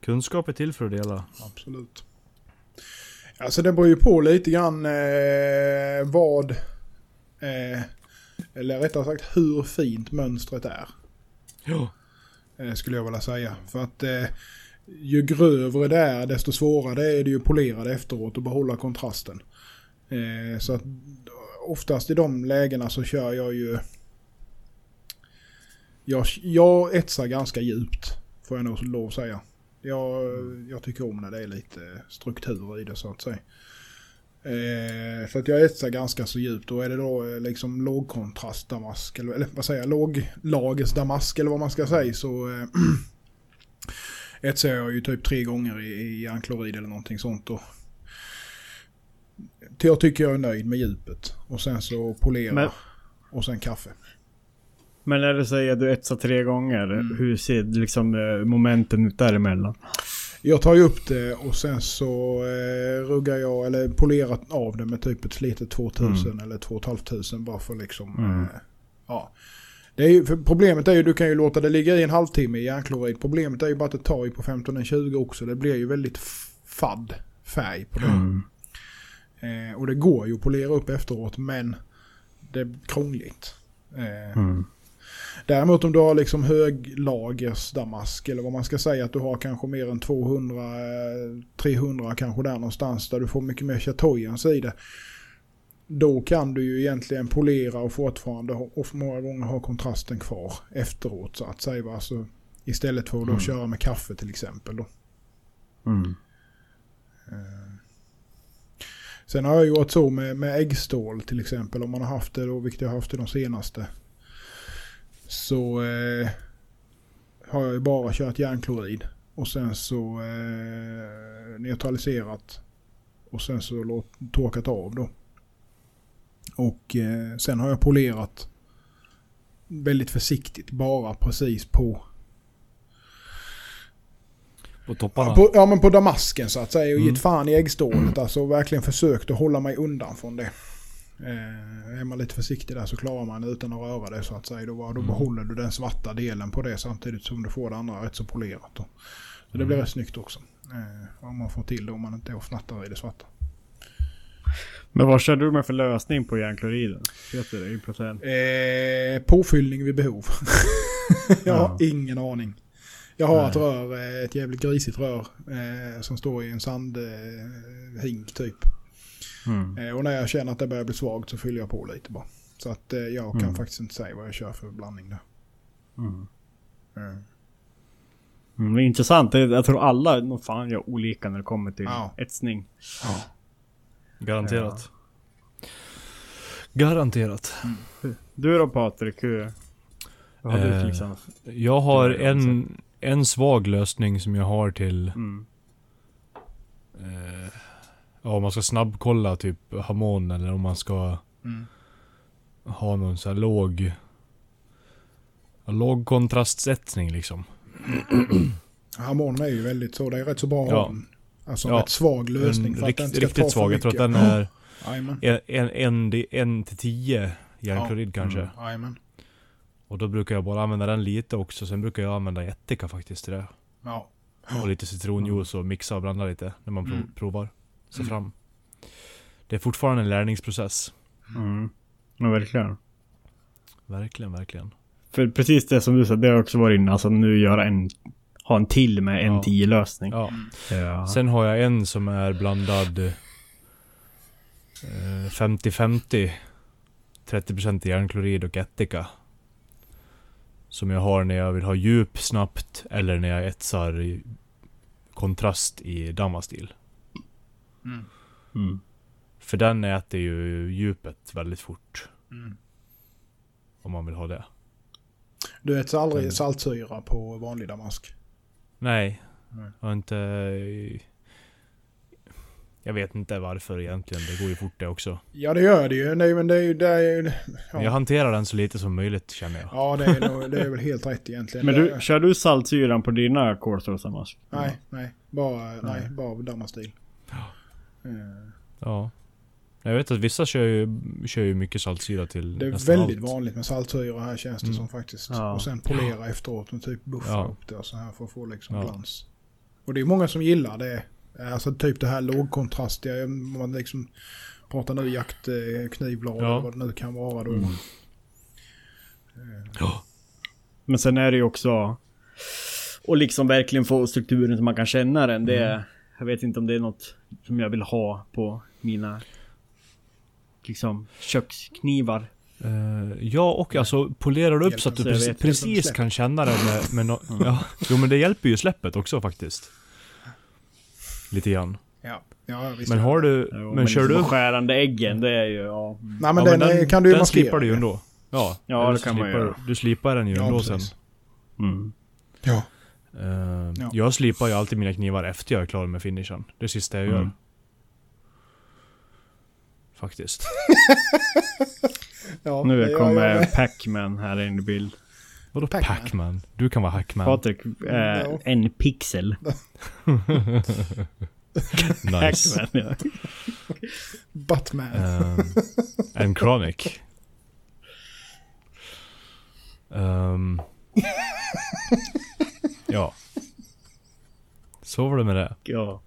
Kunskap är till för att dela. Absolut. Alltså det beror ju på lite grann eh, vad... Eh, eller rättare sagt hur fint mönstret är. Ja. Eh, skulle jag vilja säga. För att eh, ju grövre det är desto svårare är det ju att polera det efteråt och behålla kontrasten. Eh, så att oftast i de lägena så kör jag ju... Jag, jag etsar ganska djupt. Får jag nog lov att säga. Jag, jag tycker om när det är lite struktur i det så att säga. Eh, så att jag etsar ganska så djupt. Då är det då eh, liksom lågkontrast damask. Eller, eller vad säger jag? Låglagers damask eller vad man ska säga. Så eh, etsar jag ju typ tre gånger i, i järnklorid eller någonting sånt. Då. Till Jag tycker jag är nöjd med djupet. Och sen så polera. Men- Och sen kaffe. Men när du säger att du etsar tre gånger, Mm. hur ser liksom eh, momenten ut däremellan? Jag tar ju upp det och sen så eh, ruggar jag eller polerar av det med typ ett slitet 2000 eller 2500 bara för liksom... Mm. Eh, ja. Det är ju, problemet är ju du kan ju låta det ligga i en halvtimme i järnklorid. Problemet är ju bara att det tar ju på 15-20 också. Det blir ju väldigt fadd färg på det. Mm. Eh, och det går ju att polera upp efteråt men det är krångligt. Eh, Mm. Däremot om du har liksom höglagers damask eller vad man ska säga att du har kanske mer än 200, eh, 300 kanske där någonstans där du får mycket mer chatojans i det. Då kan du ju egentligen polera och fortfarande och många gånger ha kontrasten kvar efteråt så att säga. Alltså, istället för att då Mm. köra med kaffe till exempel. Då. Mm. Sen har jag gjort så med, med äggstål till exempel om man har haft det då, vilket jag har haft i de senaste. Så eh, har jag ju bara kört järnklorid och sen så eh, neutraliserat och sen så torkat av då. Och eh, sen har jag polerat väldigt försiktigt bara precis på På topparna. På, ja men på damasken så att säga och Mm. gett fan i äggstålet. Alltså verkligen försökt att hålla mig undan från det. Eh, är man lite försiktig där så klarar man det utan att röra det så att säga. Då, då Mm. behåller du den svarta delen på det samtidigt som du får det andra rätt så polerat. Då. Så det blir Mm. rätt snyggt också. Eh, om man får till det om man inte är och fnattar i det svarta. Men vad kör du med för lösning på järnkloriden? Du det i procent? Eh, påfyllning vid behov. jag har Ja. ingen aning. Jag har Nej. ett rör, eh, ett jävligt grisigt rör eh, som står i en sandhink typ. Mm. Eh, och när jag känner att det börjar bli svagt så fyller jag på lite bara. Så att eh, jag kan Mm. faktiskt inte säga vad jag kör för blandning där. Mm. Mm. Mm, det är intressant. Jag tror alla nog fan gör olika när det kommer till Ja. etsning. Garanterat. Garanterat. Du då Patrik? Hur har du Eh, till exempel? Jag har en, en svag lösning som jag har till... Mm. Eh, ja, om man ska snabbkolla typ harmon eller om man ska Mm. ha någon så här låg... ja, Låg kontrastsättning liksom. Harmonen är ju väldigt så. Det är rätt så bra att Ja. alltså, Ja. rätt svag lösning. En för att rikt, den inte ska ta riktigt för svag. Jag tror att den är en, en, en, en till tio järnklorid kanske. Mm. Och då brukar jag bara använda den lite också. Sen brukar jag använda ättika faktiskt till det. Ja. Och lite citronjuice och mixa och blanda lite när man prov, Mm. provar sig fram. Det är fortfarande en lärningsprocess. Mm. Ja, verkligen. Verkligen, verkligen. För precis det som du sa, det har också varit inne. Alltså nu göra en... Ha en till med en Ja. 10 lösning. Ja. Ja. Sen har jag en som är blandad eh, 50-50. 30% järnklorid och ättika. Som jag har när jag vill ha djup snabbt eller när jag etsar kontrast i damastil. Mm. Mm. För den äter ju djupet väldigt fort. Mm. Om man vill ha det. Du äter aldrig Mm. saltsyra på vanlig damask? Nej. Nej. Jag har inte... Jag vet inte varför egentligen. Det går ju fort det också. Ja det gör det ju. Nej men det är ju... Det är ju Men jag ja. hanterar den så lite som möjligt känner jag. ja det är, nog, det är väl helt rätt egentligen. Men du, är- kör du saltsyran på dina kolsåsamask? Nej, nej. Bara, nej. Nej. bara damastil. Eh, Ja. Jag vet att vissa kör ju, kör ju mycket saltsyra till Det är väldigt allt. vanligt med saltsyra här känns det Mm. som faktiskt. Ja. Och sen polera efteråt med typ buffa Ja. upp det och så här för att få liksom Ja. glans. Och det är många som gillar det. Alltså typ det här lågkontrastiga. om Man liksom pratar nu jakt, eh, knivblad Ja. eller vad det nu kan vara då. Mm. Eh, Ja. Men sen är det ju också... Och liksom verkligen få strukturen så man kan känna den. Det är, Jag vet inte om det är något som jag vill ha på mina... Liksom köksknivar. Eh, ja och alltså polerar du upp så att du precis, precis kan känna det med, med no ja. Jo men det hjälper ju släppet också faktiskt. Lite grann. Ja, ja visst. Men har du... Jo, men kör liksom du upp... skärande äggen, det är ju... Ja. Nej men ja, den, eh, kan du ju den slipar du ju ändå. Ja, Ja, det kan man slipar, göra. Du slipar den ju Ja, ändå sen. precis. Mm. Ja. Eh, Ja. Jag slipar ju alltid mina knivar efter jag är klar med finishen. Det är sista jag gör. Mm. Faktiskt. Ja, Nu gör kommer. Pac-Man här in i bild. Vadå Pac-Man? Pac-Man? Du kan vara Hackman. Patrik, eh, Ja. en pixel. nice. Pac-Man, ja. Batman. Um, en Chronic. Ehm, ja. Så var det med det. ja.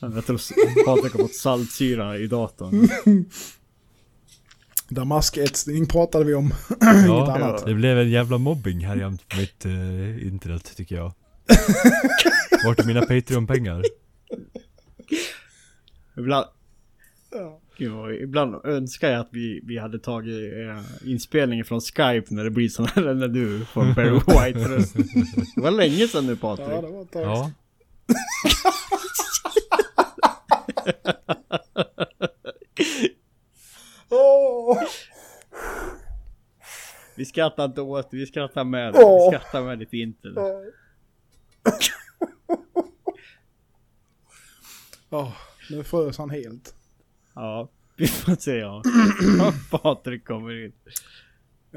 Jag tror Patrik har fått saltsyra i datorn. Damasketsning pratade vi om. Ja, annat. det blev en jävla mobbing här jämt på mitt eh, internet tycker jag. Vart är mina Patreon-pengar? Ibland, Ja. Gud, vad- ibland önskar jag att vi, vi hade tagit eh, inspelningen från Skype när det blir sån här när du får Barry White röst. Det var länge sedan nu Patrik. Ja, det var ett tag Ja. Åh! Vi skrattar inte åt vi skrattar med Åh. Vi skrattar med ditt internet. Ja, nu frös han helt. Ja, vi får se ja. Patrik kommer in.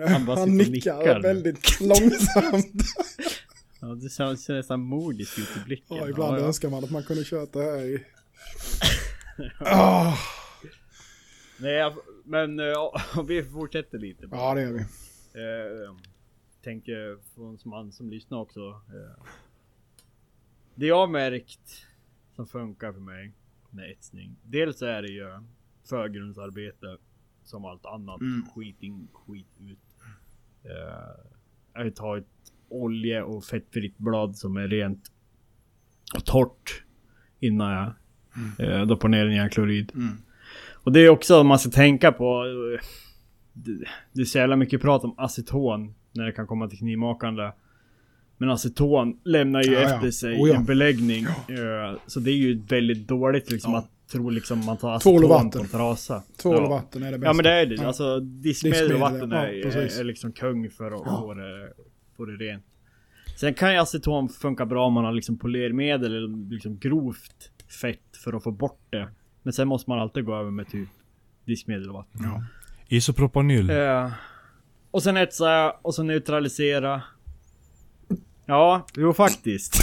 Han, bara och nickar, nickar. väldigt långsamt. Ja, det ser, nästan modisk ut i blicken. Ja, ibland ja, ja. önskar man att man kunde kört det här i... Ah, Nej, men ja, vi fortsätter lite. bara. ja, det gör vi. Eh, tänker från som man som lyssnar också. Eh, det jag märkt som funkar för mig med etsning. Dels är det ju förgrundsarbete som allt annat. Mm. Skit in, skit ut. Eh, jag tar ett olje och fettfritt blad som är rent och torrt innan jag eh, doppar ner den i klorid. Mm. Och det är också man ska tänka på. eh, Det, det är så jävla mycket prat om aceton. när det kan komma till knivmakande. Men aceton lämnar ju Ja, ja. efter sig Oh, ja. en beläggning. eh, Så det är ju väldigt dåligt liksom Ja. att tro liksom man tar Tvål och aceton på vatten. en trasa. Tvål ja. och vatten är det bästa. Ja men det är det. Ja. Alltså diskmedel och vatten ja, är, är, är liksom kung för att Ja. få, det, få det rent. Sen kan ju aceton funka bra om man har liksom polermedel eller liksom grovt fett för att få bort det. Men sen måste man alltid gå över med typ diskmedel och vatten. Ja. Isopropanyl. Eh, och sen etsa och så neutralisera. Ja, jo faktiskt.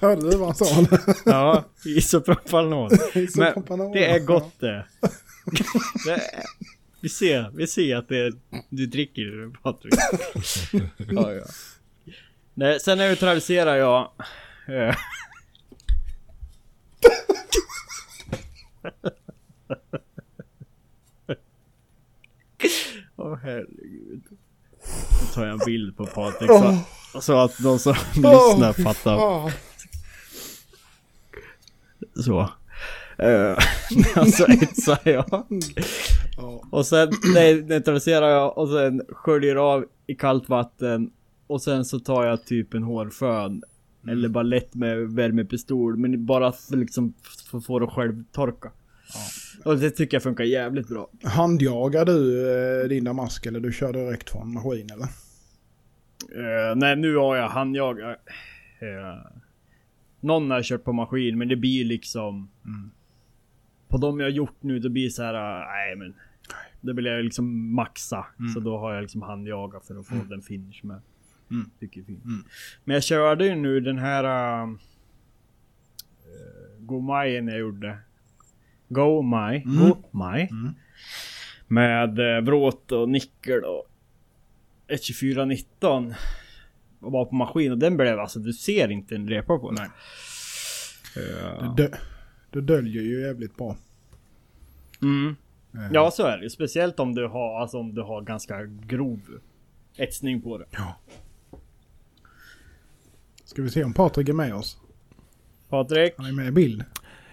Hörde du vad han sa? Ja, isopropanol. Men det är gott det. det är, vi ser, vi ser att det är, du dricker det Patrik. ja, ja. Nej, sen neutraliserar jag... eh, Åh herregud. Nu tar jag en bild på Patrik så, så att de som lyssnar fattar. fan. Så. Uh, alltså etsar jag. Ja. Och sen neutraliserar jag och sen sköljer av i kallt vatten. Och sen så tar jag typ en hårfön. Eller bara lätt med värmepistol. Men bara för liksom för att få det själv torka. Och det tycker jag funkar jävligt bra. Handjagar du eh, din damask eller du kör direkt från maskin eller? Uh, nej nu har jag handjagat. Uh, någon har jag kört på maskin men det blir liksom. Mm. På de jag har gjort nu det blir så här. uh, nej men. Det vill jag liksom maxa. Mm. Så då har jag liksom handjagat för att få den finish med. Mm. Tycker fint. Mm. Men jag körde ju nu den här. Uh, Gomajen jag gjorde. Go Maj. Mm. Go Maj. Mm. Med eh, vråt och nickel och 12419 och var på maskin och den blev alltså, du ser inte en repa på den. Ja. Det, dö- det döljer ju jävligt bra. Mm. Eh, ja så är det Speciellt om du har, alltså om du har ganska grov etsning på det. ja. Ska vi se om Patrik är med oss? Patrik? Han är med i bild.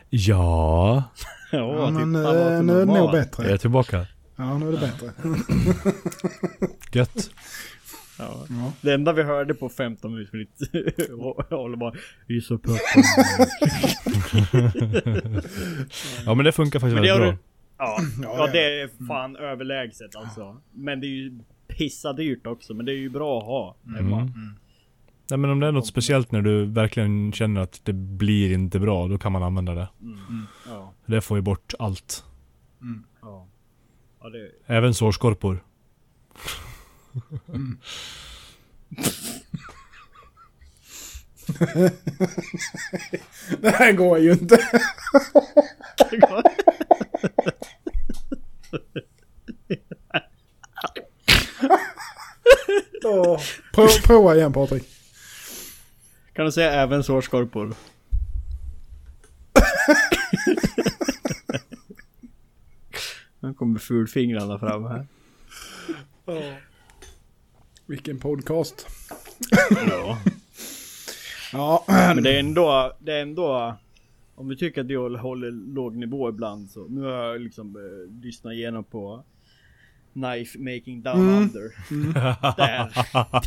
Ja, Ja, men titta eh, du nu är det nog normal. jag är bättre. tillbaka. Ja, nu är det bättre. Gött. Ja. Ja. Det enda vi hörde på 15 minuter för ditt håll var isoproppan. Ja men det funkar faktiskt Men det väldigt bra. du... Ja, Ja, det är fan överlägset alltså. Men det är ju pissa dyrt också. Men det är ju bra att ha hemma. Mm. Nej men om det är något speciellt när du verkligen känner att det blir inte bra, då kan man använda det. Mm. Ja, Det får ju bort allt. ja. Ja, det... Även sårskorpor. Det här går ju inte. Prova, prova igen Patrik. Kan du säga även sårskorpor? Nu kommer fulfingrarna fram här. Vilken podcast. Ja. Ja, Men det är ändå, det är ändå... Om vi tycker att jag håller låg nivå ibland så. Nu har jag liksom eh, lyssnat igenom på Knife Making Down Mm. Under. Där,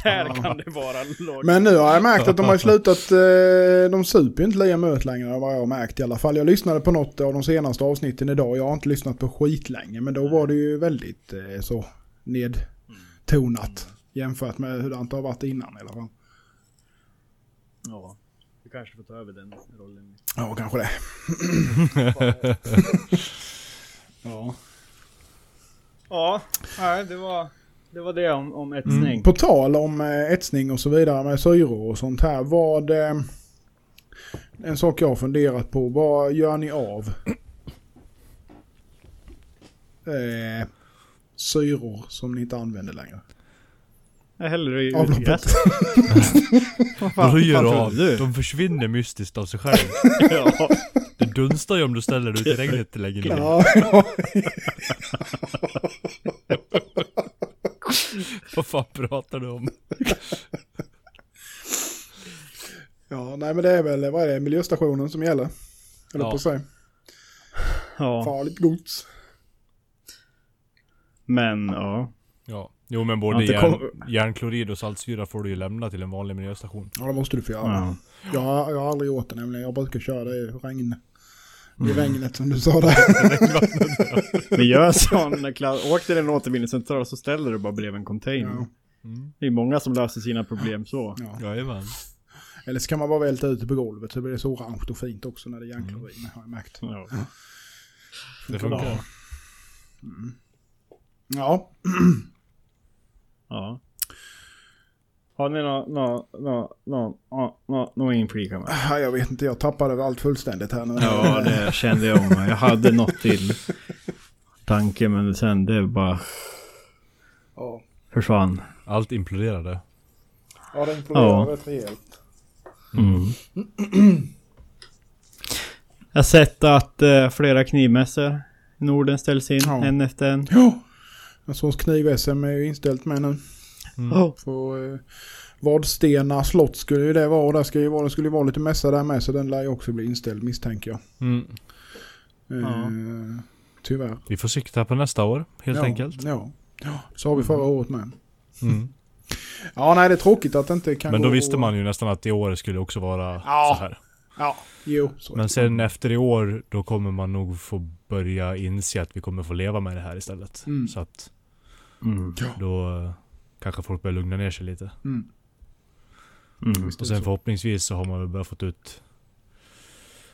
där kan det vara låg men nu har jag märkt att de har slutat, eh, de super ju inte lika mycket längre vad jag har märkt i alla fall. Jag lyssnade på något av de senaste avsnitten idag. Jag har inte lyssnat på skit länge men då var det ju väldigt eh, så nedtonat. Jämfört med hur det inte har varit innan i alla fall. Ja. Du kanske får ta över den rollen. Ja, kanske det. ja. Ja, nej, det var det, var det om, om etsning. Mm. På tal om eh, etsning och så vidare med syror och sånt här. Vad... Eh, en sak jag har funderat på. Vad gör ni av eh, syror som ni inte använder längre? Jag häller i Avloppet. Vad Vad du gör fan av? trodde du? De försvinner mystiskt av sig själv. ja. Det dunstar ju om du ställer det ute i regnet länge ner. Ja, ja. Vad fan pratar du om? ja, nej men det är väl, vad är det, miljöstationen som gäller? Eller Ja. på säga. ja. Farligt gods. Men ja. Ja. Jo men både järn, kom- järnklorid och saltsyra får du ju lämna till en vanlig miljöstation. Ja, det måste du få göra. Ja. Jag, har, jag har aldrig gjort det nämligen. Jag brukar köra det i regn. Mm. I regnet som du sa där. Men gör sån, åk till en återvinningscentral så ställer du bara bredvid en container. Ja. Mm. Det är många som löser sina problem så. Ja. Jajamän. Eller så kan man bara välta ut det på golvet så blir det så orange och fint också när det är järnklorid med, har jag märkt. Ja. Det funkar. Ja, ja. Har ni nå, nå, nå, nå, nå, nå, nå inflika med? Ja, jag vet inte, jag tappade allt fullständigt här nu. Ja, det kände jag om. Jag hade något till tanke men sen det bara Ja, försvann. Allt imploderade. ja det imploderade Ja. rätt rejält. Mm. Jag har sett att eh, flera knivmässor i Norden ställs in Ja. en efter en. Ja, såg kniv-SM är ju inställt med nu. Mm. Oh. På eh, Vadstena slott skulle ju det vara. Och där ska ju vara, det skulle ju vara lite mässa där med så den lär ju också bli inställd misstänker jag. Mm. Eh, Tyvärr. Vi får sikta på nästa år, helt ja, enkelt. Ja. ja, så har vi förra året med. Mm. Ja, nej det är tråkigt att det inte kan Men då gå- visste man ju nästan att i år skulle också vara Ja. så här. Ja, jo. Så. Men sen efter i år, då kommer man nog få börja inse att vi kommer få leva med det här istället. Mm. Så att Mm. då eh, kanske folk börjar lugna ner sig lite. Mm. Mm. Och sen förhoppningsvis så har man väl börjat fått ut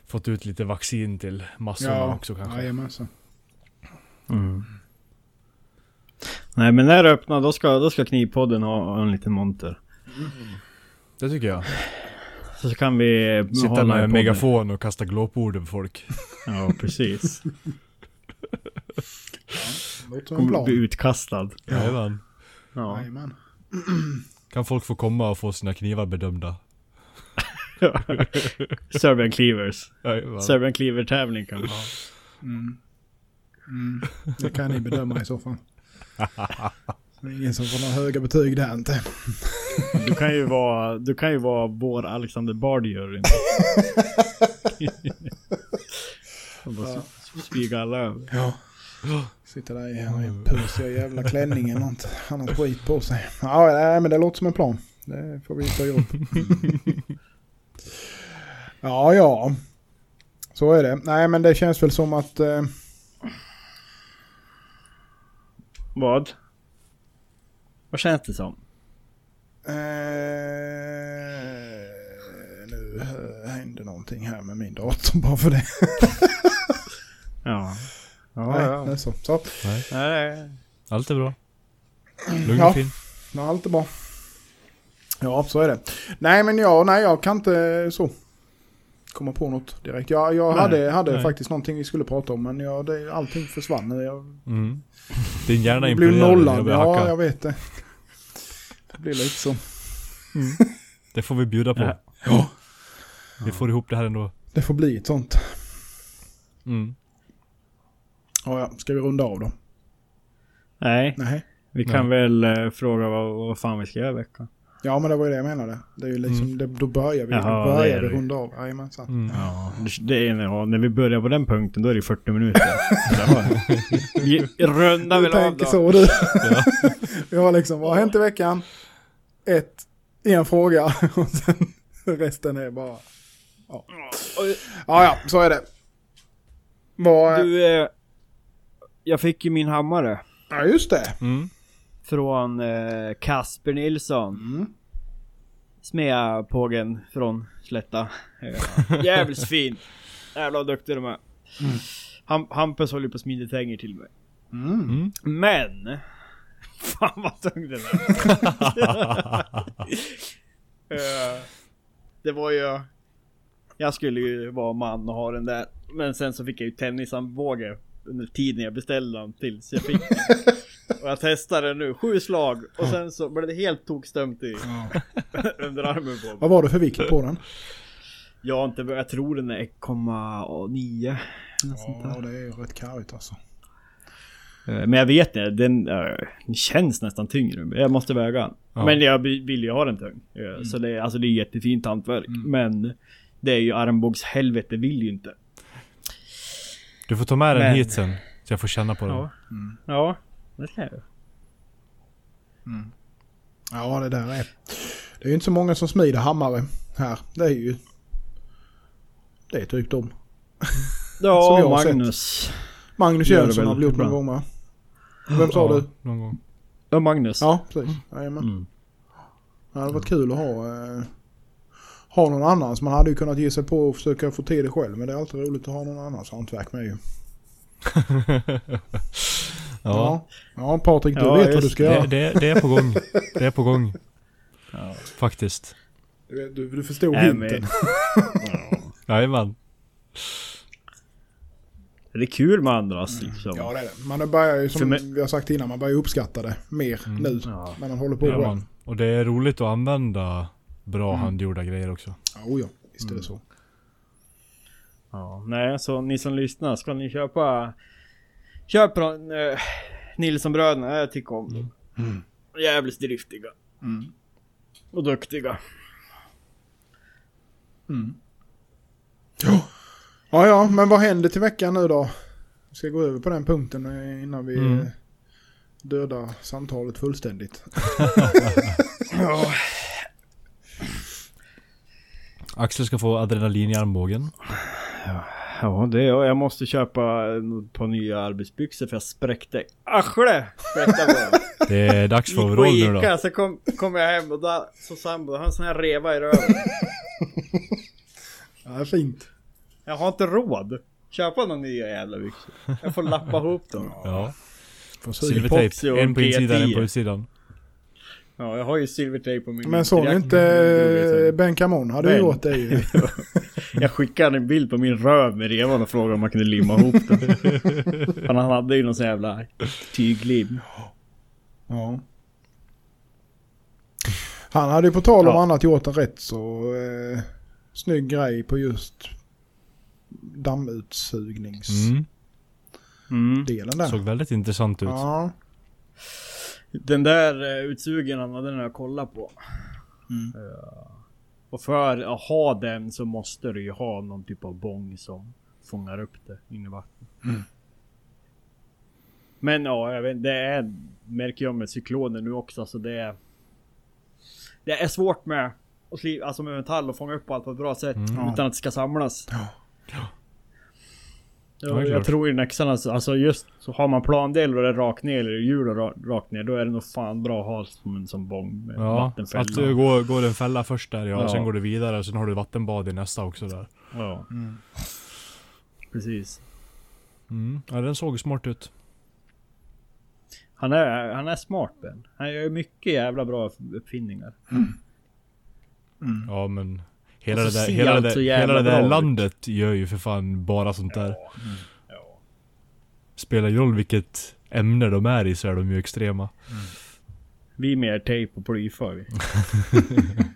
Fått ut lite vaccin till massorna Ja, också kanske. jajamensan. Mm. Nej men när det öppnar då ska, då ska Knivpodden ha en liten monter. Det tycker jag. Så kan vi Sitta hålla med en megafon och kasta glåpord över folk. Ja precis. En Kommer bli utkastad. Jajamän. Ja. Jajamän. Kan folk få komma och få sina knivar bedömda? Serbian Cleavers. Jajamän. Serbian Cleaver tävling kan vi ha. Mm. Mm. Det kan ni bedöma i så fall. Det är ingen som får några höga betyg där inte. Du kan ju vara, du kan ju vara vår Alexander Bard juryn. Och bara Ja. alla över. Ja. Sitter där i den pusiga jävla klänningen och inte annat skit på sig. Ja, nej, men det låter som en plan. Det får vi ta ihop. Ja, ja. Så är det. Nej, men det känns väl som att... Eh, Vad? Vad känns det som? Eh, nu händer någonting här med min dator bara för det. Ja. Ja, Nej, ja. är så. Så, Nej, Nej, allt är bra. Lugn Ja. och fin. ja, allt är bra. Ja, så är det. Nej, men ja, nej, jag kan inte så komma på något direkt. Jag, jag Nej, hade, hade nej. faktiskt någonting vi skulle prata om, men ja, det, allting försvann. Jag, Mm. Din hjärna jag blev imploderade. nollad. Jag Ja, jag vet det. Det blir lite så. Det får vi bjuda på. Ja. Ja, Vi får ihop det här ändå. det får bli ett sånt. Mm. Ja, ja. Ska vi runda av då? Nej, Nej. vi kan väl eh, fråga vad, vad fan vi ska göra i veckan. Ja, men det var ju det jag menade. Det är ju liksom, det, då börjar vi, Jaha, då börjar vi runda av. Jajamensan. Mm. Ja, det, det är, ja, när vi börjar på den punkten då är det 40 minuter. vi rundar väl av tänker då. så du. vi har liksom, vad har hänt i veckan? Ett, en fråga och sen resten är bara... Ja, ja, ja så är det. Vad... Du, eh, jag fick ju min hammare. Ja, just det. Mm. Från eh, Kasper Nilsson. Mm. Smeapågen från Slätta. Eh, jävligt fin. Jävla vad duktig de är. Ham- Hampus håller ju på att smida tänger till mig. Mm. Mm. Men! Fan vad tung den är. Eh, det var ju... Jag skulle ju vara man och ha den där. Men sen så fick jag ju tennisarmbåge under tiden jag beställde den tills jag fick. Och jag testade den nu, sju slag och sen så blev det helt tokstömt i underarmen på mig. Vad var det för vikt på den? Jag har inte, jag tror den är 1,9. något sånt där. Ja, det är rätt karigt alltså. Eh, Men jag vet inte, den, eh, den känns nästan tyngre. Jag måste väga den. Ja. Men jag vill ju ha den tung. Eh, Så det, är- alltså det är jättefint hantverk. Mm. Men det är ju armbågshelvete vill ju inte. Du får ta med den Men- hit sen. Så jag får känna på den. Ja. Mm. Ja, det ska jag göra. Ja, det där är... Det är ju inte så många som smider hammare här. Det är ju... Det är typ de. Ja, har sett. Magnus. Magnus Jönsson har väl gjort någon gång va? Vem sa Ja, du? Någon gång. Ja, Magnus. Ja, precis. Jajamän. Mm. Det hade varit kul att ha, eh, ha någon annan. Så man hade ju kunnat ge sig på att försöka få till det själv. Men det är alltid roligt att ha någon annans hantverk med ju. ja, Ja, Patrik du Ja, vet vad du ska det, göra. det, det är på gång. Det är på gång. Ja. Faktiskt. Du, du, förstod Nej, men- hinten. Jajamän. Det är kul med andras liksom. Ja det är det. Man börjar ju som vi har sagt innan, man börjar uppskatta det mer Mm. nu. Ja. När man håller på Ja, man. Och det är roligt att använda bra Mm. handgjorda grejer också. Ja, oh ja, visst är det så. Ja, nej, så ni som lyssnar, ska ni köpa... Köp från uh, Nilssonbröderna, jag tycker om dem. Mm. Jävligt driftiga. Mm. Och duktiga. Mm. Ja. Ja, ja, men vad händer till veckan nu då? Vi ska gå över på den punkten innan vi Mm. eh, dödar samtalet fullständigt. Ja. Axel ska få adrenalin i armbågen. Ja, det är jag. Jag måste köpa ett par nya arbetsbyxor för jag spräckte arslet. Det är dags för overall nu då. Ica, så kom, kom jag hem och då så sambo, han har en sån här reva i röven. Ja, det är fint. Jag har inte råd. Köpa några nya jävla byxor. Jag får lappa ihop dem. Ja. Silvertejp. En på insidan, en P10. på utsidan. Ja, jag har ju silvertejp på min Men såg inte Ben Camon hade Ben. gjort det ju. Jag skickade en bild på min röv med revan och frågade om man kunde limma ihop den. Han hade ju någon sån jävla tyglim. Ja. Han hade ju på tal om Ja. annat gjort en rätt så eh, snygg grej på just dammutsugningsdelen Mm. Mm. där. Såg väldigt intressant ut. Ja. Den där uh, utsugaren den har jag kollat på. Mm. Eh, och för att ha den så måste du ju ha någon typ av bång som fångar upp det in i vattnet. Mm. Men ja, jag vet, det är, märker jag med cykloner nu också, så det är... Det är svårt med alltså med metall och fånga upp allt på ett bra sätt Mm. utan att det ska samlas. Ja. Ja, Jag, tror i Nexarna, alltså just så har man plandel och det är rakt ner eller hjul och rakt ner, då är det nog fan bra att ha som en sån bång med Ja, vattenfälla. att det går, går en fälla först där ja, Ja. sen går du vidare och sen har du vattenbad i nästa också där. Ja, Mm. precis. Mm. Ja, den såg smart ut. Han är, han är smart Ben. Han gör mycket jävla bra uppfinningar. Mm. Ja men Hela Och det där, hela det, hela det där landet gör ju för fan bara sånt där. Ja. Spelar ju roll vilket ämne de är i så är de ju extrema. Vi är mer tejp och plyfar vi.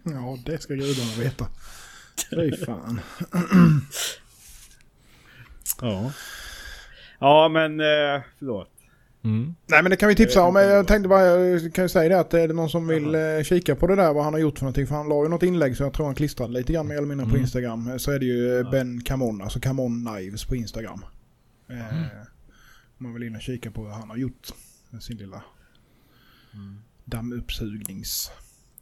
Ja, det ska gudarna veta. Fy fan. Ja. Ja men eh, förlåt. Mm. Nej men det kan vi tipsa om. Jag tänkte bara, jag kan ju säga det att är det någon som vill eh, kika på det där vad han har gjort för någonting. För han la ju något inlägg så jag tror han klistrade lite grann mer eller mindre på Mm. Instagram. Eh, Så är det ju eh. Ben Camon, alltså Camon Knives på Instagram. Eh, Om man vill in och kika på vad han har gjort med sin lilla dammuppsugnings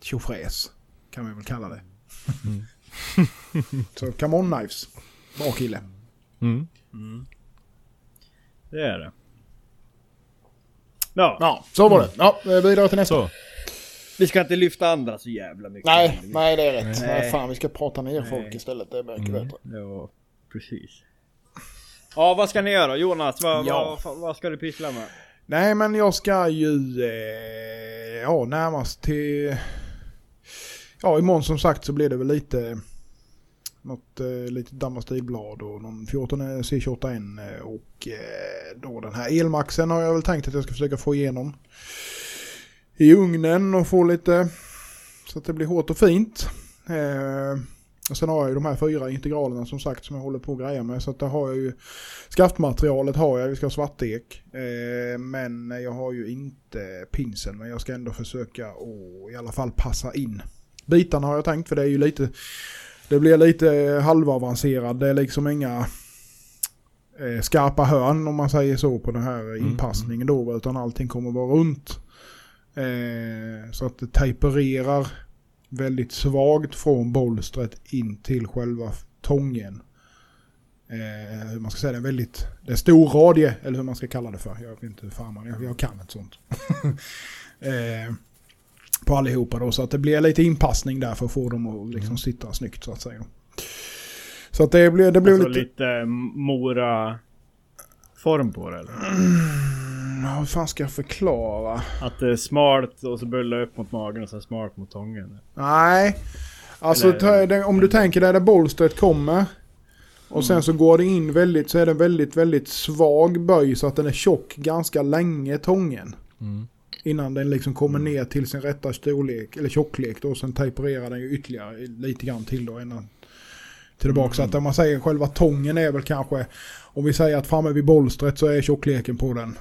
tjofräs. Kan vi väl kalla det. Mm. så Camon Knives. Bra kille. Mm. Mm. Det är det. Ja, Ja, så var det. Ja, vidare till nästa. Så. vi ska inte lyfta andra så jävla mycket. Nej, nej det är rätt. Nej. Nej. fan, vi ska prata ner Nej. folk istället. Det är mycket Mm. bättre. Ja, precis. Ja, vad ska ni göra Jonas? Vad, Ja. vad, vad ska du pyssla med? Nej, men jag ska ju... Eh, ja, närmast till... Ja, imorgon som sagt så blir det väl lite... Något eh, litet Dammastilblad och någon 14 eh, C28N eh, och eh, då den här elmaxen har jag väl tänkt att jag ska försöka få igenom i ugnen och få lite så att det blir hårt och fint. Eh, och sen har jag ju de här fyra integralerna som sagt som jag håller på att greja med så att där har jag ju Skaftmaterialet har jag, vi ska ha svartek. Eh, men jag har ju inte pinsen. Men jag ska ändå försöka att i alla fall passa in. Bitarna har jag tänkt för det är ju lite... Det blir lite halvavancerad. Det är liksom inga eh, skarpa hörn om man säger så på den här inpassningen då. Utan allting kommer vara runt. Eh, så att det tapererar väldigt svagt från bolstret in till själva tången. Eh, hur man ska säga det, väldigt, det är stor radie, eller hur man ska kalla det för. Jag vet inte hur fan man, jag, jag kan ett sånt. eh, på allihopa då, så att det blir lite inpassning där för att få dem att liksom Mm. sitta snyggt så att säga. Så att det blir, det blir Alltså lite... lite mora form på det eller? Mm, hur fan ska jag förklara? Att det är smalt och så bullar upp mot magen och så smalt mot tången. Nej. Alltså Eller- om du tänker där, där bolstret kommer. Och sen så går det in väldigt, så är det väldigt, väldigt svag böj så att den är tjock ganska länge tången. Mm. Innan den liksom kommer ner till sin rätta storlek, eller tjocklek då. Sen tapererar den ju ytterligare lite grann till då innan tillbaka. Så att om man säger själva tången är väl kanske, om vi säger att framme vid bolstret så är tjockleken på den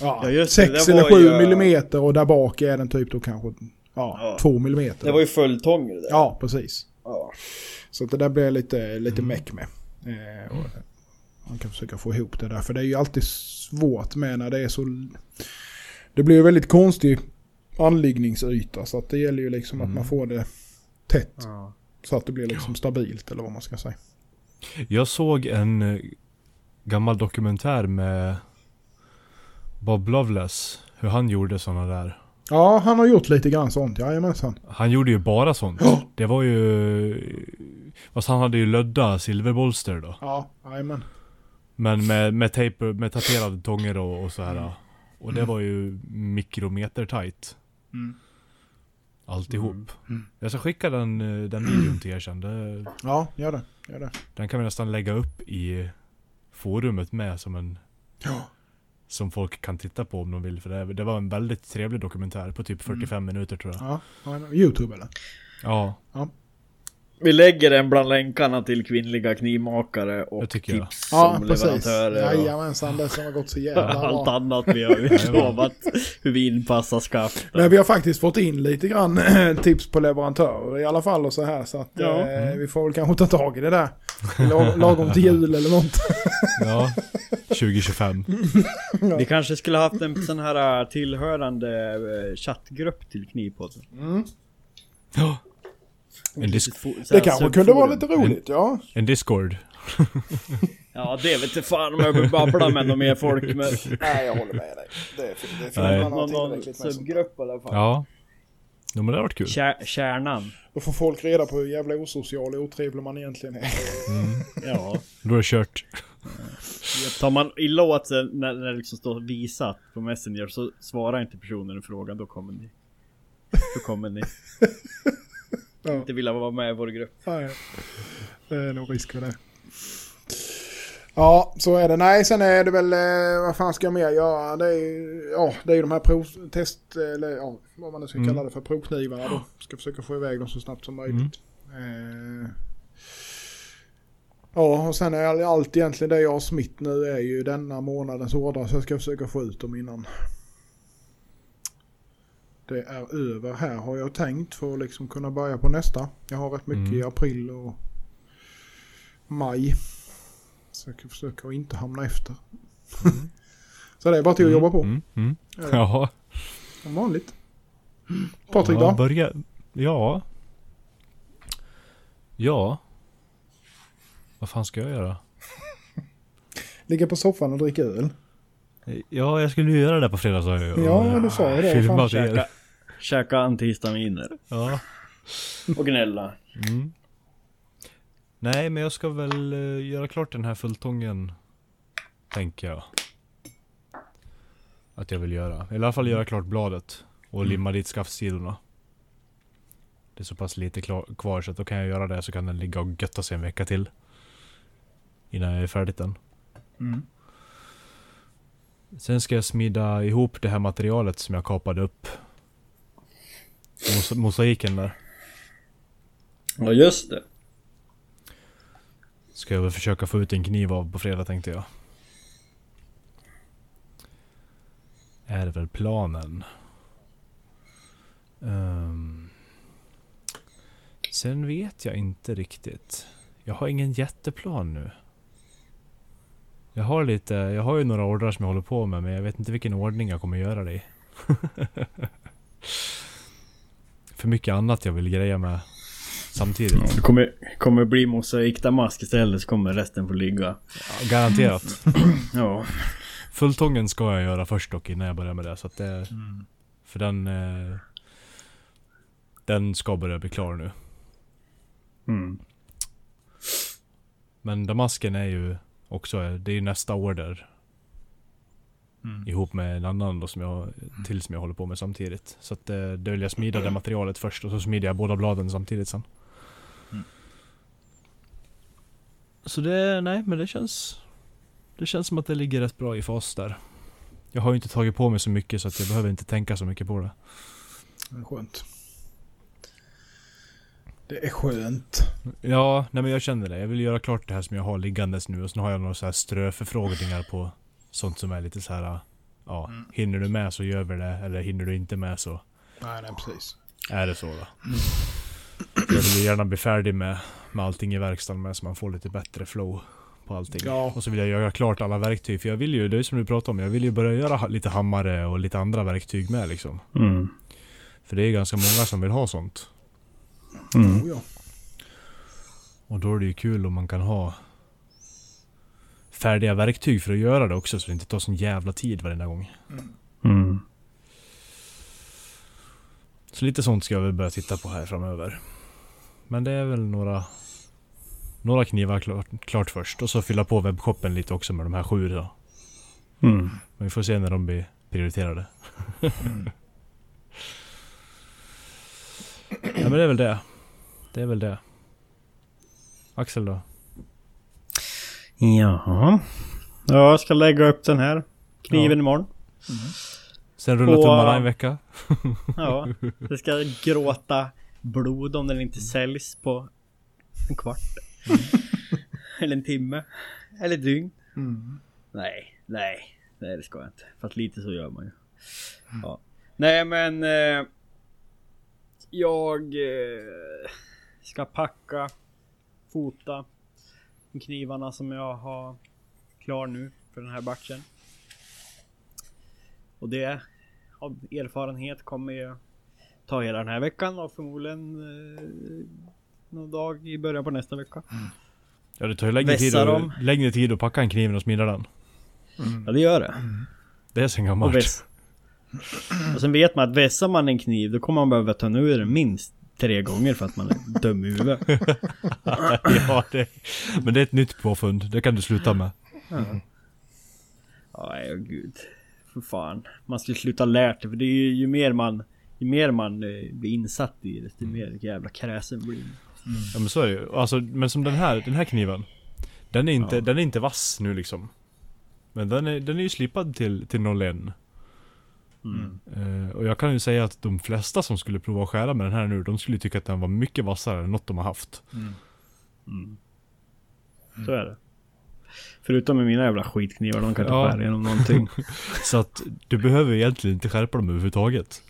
ja, Ja, just det, 6 det eller var 7 ju- millimeter och där bak är den typ då kanske ja, Ja. 2 millimeter. Det var ju fulltång det där. Ja, precis. Ja. Så att det där blir lite, lite meck med. Eh, och man kan försöka få ihop det där. För det är ju alltid svårt med när det är så... Det blir ju väldigt konstig anliggningsyta. Så att det gäller ju liksom att Mm. man får det tätt. Ja. Så att det blir liksom stabilt eller vad man ska säga. Jag såg en eh, gammal dokumentär med Bob Loveless. Hur han gjorde sådana där. Ja, han har gjort lite grann sånt. Jajamensan. Han gjorde ju bara sånt. Ja. Det var ju... Fast han hade ju lödda silverbolster då. Ja, jajamän. Men med, med tejp, med tatuerade tånger och, och så här. Och det var ju mikrometer tight. Mm. Alltihop. Mm. Jag ska skicka den, eh, den videon till er sen. Det, Ja, gör det. Gör det. den kan vi nästan lägga upp i forumet med som en... Ja. Som folk kan titta på om de vill. För det, det var en väldigt trevlig dokumentär på typ 45 minuter tror jag. ja. Youtube eller? Ja, Vi lägger den bland länkarna till kvinnliga knivmakare och tycker jag. tips Ja, som precis. leverantörer. och Jajamensan, det som har gått så jävla Allt bra. annat vi har utlovat. hur vi inpassar skaft. Men vi har faktiskt fått in lite grann tips på leverantörer i alla fall och så här. Så att Ja. eh, vi får väl kanske ta tag i det där. Lag- Lagom till jul eller något. ja. 2025. Vi kanske skulle haft en sån här tillhörande äh, chattgrupp till Knivpodden. Mm. Ja. En, dis- Det kanske kunde vara lite roligt, ja. en discord. Ja det vet inte fan om jag vill babbla med någon mer folk men... Nej, jag håller med dig. Det, är, det får Nej. man ha Någon, subgrupp i alla fall. Ja. Jo men det har varit kul. Kär, kärnan. Då får folk reda på hur jävla osocial och otrevlig man egentligen är. Ja. Då är det kört. Tar man illa åt sig när, när det liksom står visat på Messenger så svarar inte personen en fråga, då kommer ni. Då kommer ni. Ja. Inte vilja vara med i vår grupp. Nej, det är nog risk för det. Ja, så är det. Nej, sen är det väl, eh, vad fan ska jag mer göra? Det är ju ja, det är ju de här provtest, eller ja, vad man nu ska Mm. kalla det för, provknivarna då. Ska försöka få iväg dem så snabbt som möjligt. Eh, ja, och sen är all- allt egentligen det jag har smitt nu är ju denna månadens ordrar så jag ska försöka få ut dem innan det är över här har jag tänkt för att liksom kunna börja på nästa. Jag har rätt mycket Mm. i april och maj. Så jag kan försöka att inte hamna efter. så det är bara till att jobba på. Mm, mm. Ja. Ja. Som vanligt. Patrik ja, då? börja... Ja. Ja. Vad fan ska jag göra? Ligga på soffan och dricka öl? Ja, jag skulle ju göra det på fredag sa jag. Ja, du sa ju det. Filma er. Käka, antihistaminer. Ja. och gnälla. Mm. Nej, men jag ska väl eh, göra klart den här fulltången. Tänker jag. Att jag vill göra. I alla fall göra klart bladet. Och limma dit skaftsidorna. Det är så pass lite kvar så att då kan jag göra det så kan den ligga och götta sig en vecka till. Innan jag är färdigt den. Mm. Sen ska jag smida ihop det här materialet som jag kapade upp. Mos mosaiken där. Ja just det. Ska jag väl försöka få ut en kniv av på fredag tänkte jag. Är väl planen. Ehm. sen vet jag inte riktigt. Jag har ingen jätteplan nu. Jag har lite, jag har ju några ordrar som jag håller på med men jag vet inte vilken ordning jag kommer göra det i. För mycket annat jag vill greja med samtidigt. Det kommer, kommer bli mosaikdamask istället så kommer resten få ligga. Ja, Garanterat. Ja. Fulltången ska jag göra först dock innan jag börjar med det. Så att det För den... Eh, den ska börja bli klar nu. Mm. Men damasken är ju också, det är ju nästa order. Mm. Ihop med en annan då som jag, till som jag håller på med samtidigt. Så att eh, det vill jag smida det materialet först och så smider jag båda bladen samtidigt sen. Mm. Så det, nej men det känns... Det känns som att det ligger rätt bra i fas där. Jag har ju inte tagit på mig så mycket så att jag behöver inte tänka så mycket på det. Det är skönt. Det är skönt. Ja, nej men jag känner det. Jag vill göra klart det här som jag har liggandes nu och sen har jag några så här ströförfrågningar på sånt som är lite så här. Ja, Mm. hinner du med så gör vi det. Eller hinner du inte med så Nej, nej precis. är det så då. Jag vill ju gärna bli färdig med, med allting i verkstaden med så man får lite bättre flow på allting. Ja. Och så vill jag göra klart alla verktyg. För jag vill ju, det är som du pratade om, jag vill ju börja göra ha- lite hammare och lite andra verktyg med liksom. Mm. För det är ganska många som vill ha sånt. Mm. Ja. Och då är det ju kul om man kan ha färdiga verktyg för att göra det också så det inte tar sån jävla tid varenda gång. Mm. Så lite sånt ska jag väl börja titta på här framöver. Men det är väl några några knivar klart, klart först och så fylla på webbshoppen lite också med de här sju då. Mm. Men vi får se när de blir prioriterade. ja men det är väl det. Det är väl det. Axel då? Jaha. Ja, jag ska lägga upp den här kniven Ja. imorgon. Sen rulla Och- tummarna en vecka. Ja, det ska gråta blod om den inte säljs på en kvart. Eller en timme. Eller ett dygn. Mm. Nej, nej. Nej det ska jag inte. Fast lite så gör man ju. Ja. Nej men... Eh, jag eh, ska packa, fota knivarna som jag har klar nu för den här batchen. Och det av erfarenhet kommer jag ta hela den här veckan och förmodligen eh, någon dag i början på nästa vecka. Ja det tar ju längre tid, dem. längre tid att packa en kniv än att smida den. Ja det gör det. Det är sen Och, gammalt. väss. och sen vet man att vässar man en kniv då kommer man behöva ta ur den minst tre gånger för att man är dum i huvudet. ja, det, men det är ett nytt påfund. Det kan du sluta med. Nej, oh, gud. För fan. Man skulle sluta lärt det för det är ju, ju mer man ju mer man eh, blir insatt i det, desto mer jävla kräsen blir man. Ja men så är det ju. Alltså, men som den här, den här kniven. Den är inte, Ja. den är inte vass nu liksom. Men den är, den är ju slipad till, till 01. Mm. Eh, och jag kan ju säga att de flesta som skulle prova att skära med den här nu, de skulle tycka att den var mycket vassare än något de har haft. Mm. Så är det. Förutom med mina jävla skitknivar, de kan inte Ja. skära igenom någonting. Så att du behöver egentligen inte skärpa dem överhuvudtaget.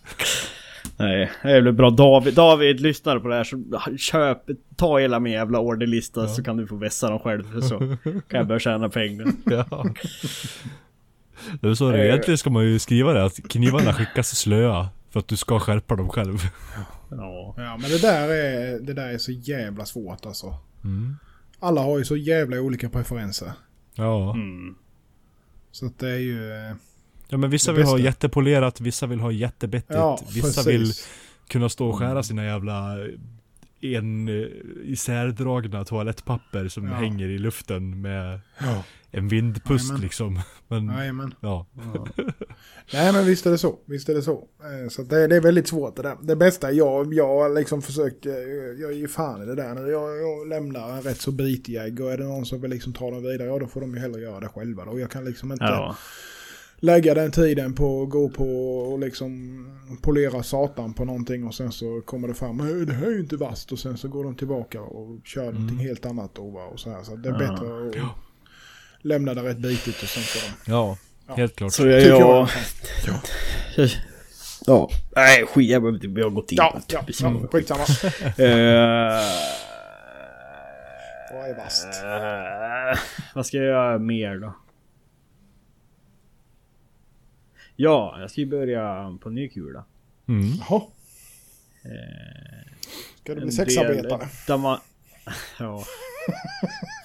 Nej, det är väl bra. David, David lyssnar på det här så köp, ta hela min jävla orderlista så kan du få vässa dem själv. För så kan jag börja tjäna pengar. Ja. Det är så det är. Eh. Egentligen ska man ju skriva det att knivarna skickas slöa. För att du ska skärpa dem själv. Ja. Ja, men det där, är, det där är så jävla svårt alltså. Mm. Alla har ju så jävla olika preferenser. Ja. Mm. Så att det är ju... eh, Ja men vissa vill ha jättepolerat, vissa vill ha jättebettigt. Ja, vissa precis. vill kunna stå och skära sina jävla en eh, isärdragna toalettpapper som Ja. hänger i luften med Ja. en vindpust Jajamän. liksom. Men Jajamän. ja. Nej men visst är det så. Visst är det så. Eh, Så det, det är väldigt svårt det där. Det bästa jag, jag liksom försökt, eh, jag är ju fan i det där. nu. Jag, jag lämnar en rätt så bitig ägg och är det någon som vill liksom ta den vidare, ja då får de ju hellre göra det själva då. Jag kan liksom inte Ja. Lägga den tiden på att gå på och liksom polera satan på någonting och sen så kommer det fram, "Eh, det här är ju inte vasst och sen så går de tillbaka och kör någonting helt annat då va, och så här. Så det är Ja. bättre att lämna det rätt bitigt och sen de Ja, Ja. helt klart. Så jag... Jag. jag... Ja. ja. Nej skit, jag behöver inte, vi har gått in Ja, på ja, ja, skitsamma. Vad är vasst? Eh, vad ska jag göra mer då? Ja, jag ska ju börja på ny kula. Mm. Jaha. Eh, Ska du bli sexarbetare? man... Ja.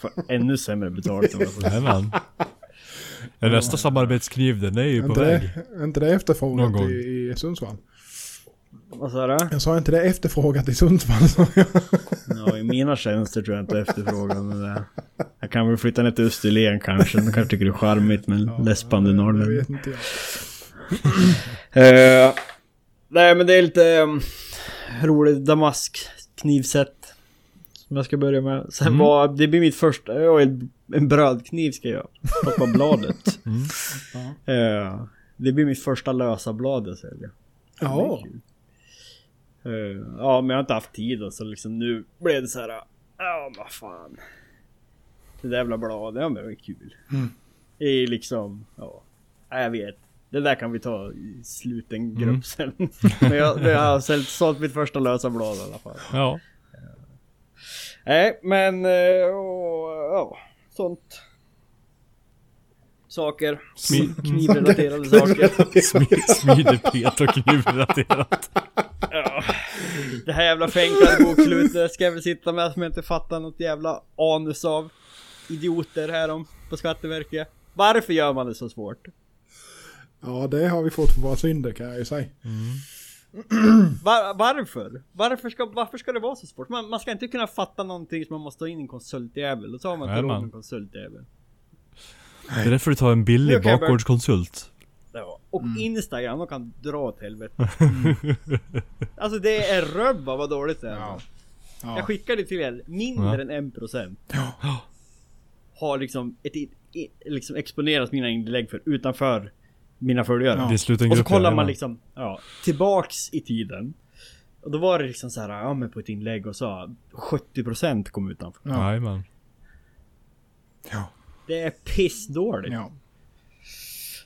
Får ännu sämre betalt än vad jag får. Ja, nästa samarbetskniv den är ju Är på inte väg. det, är inte det efterfrågat i, i Sundsvall? Vad sa du? Jag sa inte det efterfrågat i Sundsvall. sa jag. Ja, i mina tjänster tror jag inte efterfrågan men det... Jag kan väl flytta ner till Österlen kanske. De kanske tycker det är charmigt med en läspande Jag jag. Eh, nej men det är lite um, roligt damaskknivsätt. Som jag ska börja med. Sen Mm. var, det blir mitt första, ja, en, en brödkniv ska jag Hoppa bladet. Mm. Eh, det blir mitt första lösa blad jag säljer. Ja. Eh, ja men jag har inte haft tid så liksom nu blev det så här. Ja vad fan. Det där jävla bladet, ja men det var kul. Mm. Det är liksom, ja. ja. Jag vet. Det där kan vi ta i sluten grupp Mm. sen. men jag, jag har sålt, sålt mitt första lösa blad i alla fall. Ja. Nej men, eh, ja. Sånt. Saker. Smi- Knivrelaterade saker. Smi- Smidepet och knivrelaterat. Ja. Det här jävla förenklade bokslutet ska jag väl sitta med som jag inte fattar något jävla anus av. Idioter här om på Skatteverket. Varför gör man det så svårt? Ja, det har vi fått för våra synder kan jag ju säga. Var, varför? Varför ska, varför ska det vara så svårt? Man, man ska inte kunna fatta någonting som man måste ha in en konsultjävel. Och så har man inte råd en konsultjävel. Det är därför du tar en billig jag bakgårdskonsult. Ja. Och Instagram, de kan dra åt helvete. Alltså det är röva vad dåligt det är. Ja. Jag Ja. skickar det till er, mindre Ja. än en procent. Ja. Har liksom, ett, liksom exponerat mina inlägg för utanför mina följare. Ja. Det Och så kollar man liksom, ja, tillbaks i tiden. Och då var det liksom så här, ja men på ett inlägg och så 70% kom utanför. Ja. Ja. Det är pissdåligt. Ja.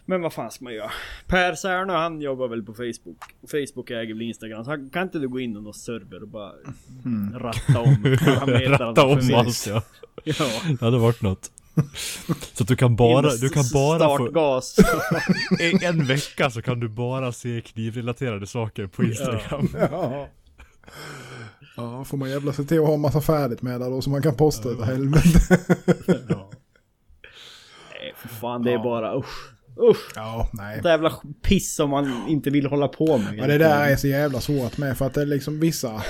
Men vad fan ska man göra? Per Särnö han jobbar väl på Facebook. Facebook äger väl Instagram. Så kan inte du gå in i någon server och bara ratta om Ratta om för allt ja. Ja. Det hade varit något. Så att du kan bara, du kan bara få, i en vecka så kan du bara se knivrelaterade saker på Instagram. Ja. Ja, får man jävla se till att ha en massa färdigt med där då så man kan posta utav helvete. ja. Nej för fan det är Ja. bara usch. Usch. Ja, nej. Det jävla piss som man inte vill hålla på med. Ja, det där är så jävla svårt med för att det är liksom vissa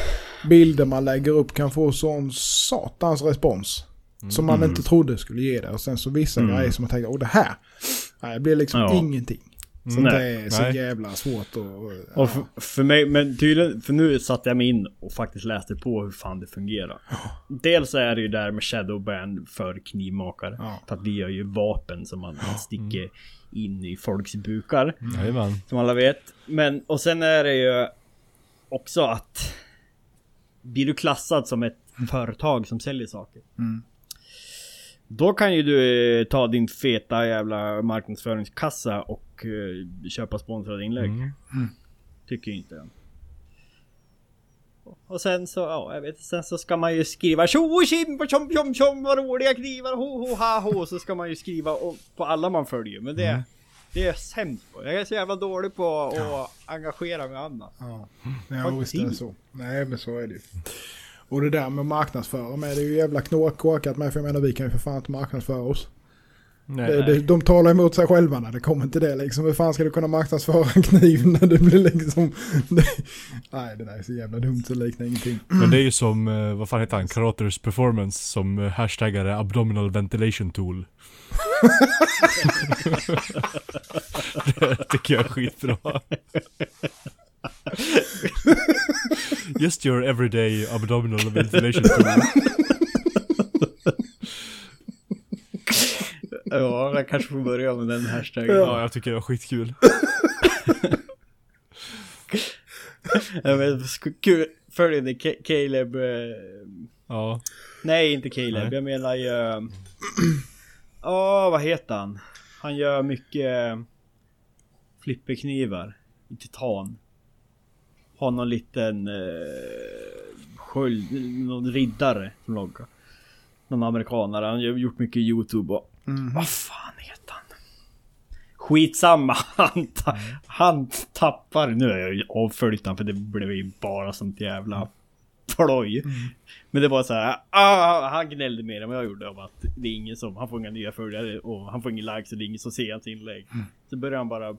bilder man lägger upp kan få sån satans respons. Som man inte trodde skulle ge det. Och sen så vissa Mm. grejer som man tänker, åh det här. Nej, det blir liksom Ja. ingenting. Så Mm. det är så Nej. jävla svårt att... Ja. Och för, för mig, men tydligen, för nu satte jag mig in och faktiskt läste på hur fan det fungerar. Dels är det ju där med shadowban för knivmakare. Ja. För att vi har ju vapen som man sticker in i folks bukar. Jajamän. Som alla vet. Men, och sen är det ju också att blir du klassad som ett företag som säljer saker. Mm. Då kan ju du eh, ta din feta jävla marknadsföringskassa och eh, köpa sponsrade inlägg. Mm. Tycker ju inte jag. Och sen så, ja jag vet sen så ska man ju skriva tjo tjim tjom tjom tjom vad roliga knivar ho ho ha ho så ska man ju skriva och, på alla man följer men det Mm. Det är jag sämst på. Jag är så jävla dålig på att engagera mig annat. Ja, ja inte visst är det så. Nej, men så är det ju. Och det där med att marknadsföra med, det är ju jävla korkat med. För jag menar, vi kan ju för fan inte marknadsföra oss. Nej. Det, det, de talar emot sig själva när det kommer till det liksom. Hur fan ska du kunna marknadsföra en kniv när det blir liksom... Det, nej, det där är så jävla dumt så liknar ingenting. Men det är ju som, eh, vad fan heter han, Karaters performance som eh, hashtagare abdominal ventilation tool. det tycker jag är skitbra. Just your everyday abdominal ventilation tool. Ja, jag kanske får börja med den hashtaggen. Ja, jag tycker det var skitkul. Jag vet, kul. Följer ni Ca- Caleb? eh, Ja. Nej, inte Caleb. Nej. Jag menar ju... Åh, vad heter han? Han gör mycket eh, flipperknivar i titan. Har någon liten eh, sköld, någon riddare som loggar. Någon amerikanare. Han har gjort mycket YouTube och... Mm. Vad fan heter han? Skitsamma, han, ta, han tappar... Nu har jag avföljt han för det blev ju bara sånt jävla ploj. Men det var så här, ah, han gnällde mer än vad jag gjorde om att det är ingen som, han får inga nya följare och han får ingen likes och det är ingen som ser hans inlägg. Så började han bara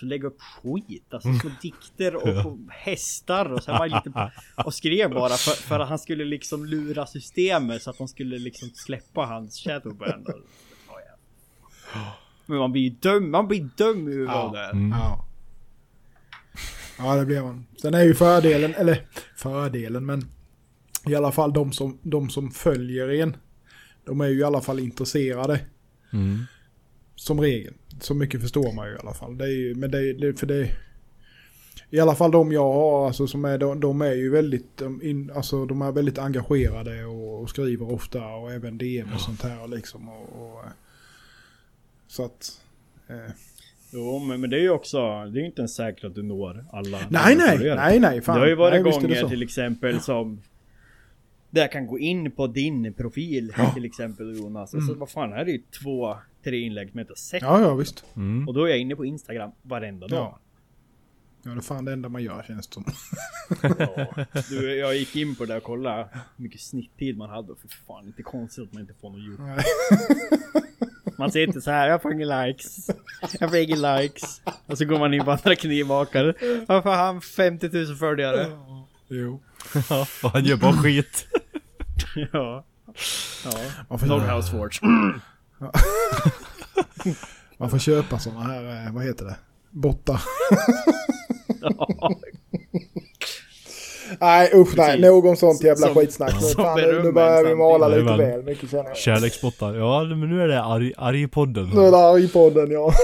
alltså, lägga upp skit, alltså små dikter och, och hästar och så var lite och skrev bara för, för att han skulle liksom lura systemet så att de skulle liksom släppa hans shadowband. Och, ja, ja. Men man blir ju dum, man blir dum i huvudet av det. Mm. Ja. Ja, det blev man. Sen är ju fördelen, eller fördelen, men i alla fall de som, de som följer en, de är ju i alla fall intresserade. Mm. Som regel. Så mycket förstår man ju i alla fall. Det är ju, men det, det, för det i alla fall de jag har, alltså, som är, de, de är ju väldigt, de, in, alltså, de är väldigt engagerade och, och skriver ofta och även DM och sånt här liksom. Och, och, eh, så att... Eh, Jo, men, men det är ju också, det är ju inte ens säkert att du når alla. nej, nej, nej, nej, fan. det har ju varit nej, gånger till exempel som där jag kan gå in på din profil till exempel Jonas. Och så vad fan här är det ju två, tre inlägg som jag inte har sett. Ja, ja, visst. Mm. Och då är jag inne på Instagram varenda dag. Ja. Ja, det är fan det enda man gör känns det som. Ja. Du, jag gick in på det och kollade hur mycket snitttid man hade för fan inte konstigt att man inte får något gjort. Nej. Man ser inte så här, jag får ingen likes. Jag får ingen likes. Och så går man in på andra knivmakare. Varför har han 50 000 följare? Jo. Ja, han gör bara skit. Ja. Ja. Doghouse Forge. Man får köpa sådana här, eh, vad heter det? Bottar. Nej usch nej, någon sånt jävla Som- skitsnack. Nu, fan, nu, nu börjar vi mala lite väl mycket känner jag. Kärleksbottar. Ja, men nu är det arg, argpodden. Nu är det argpodden ja.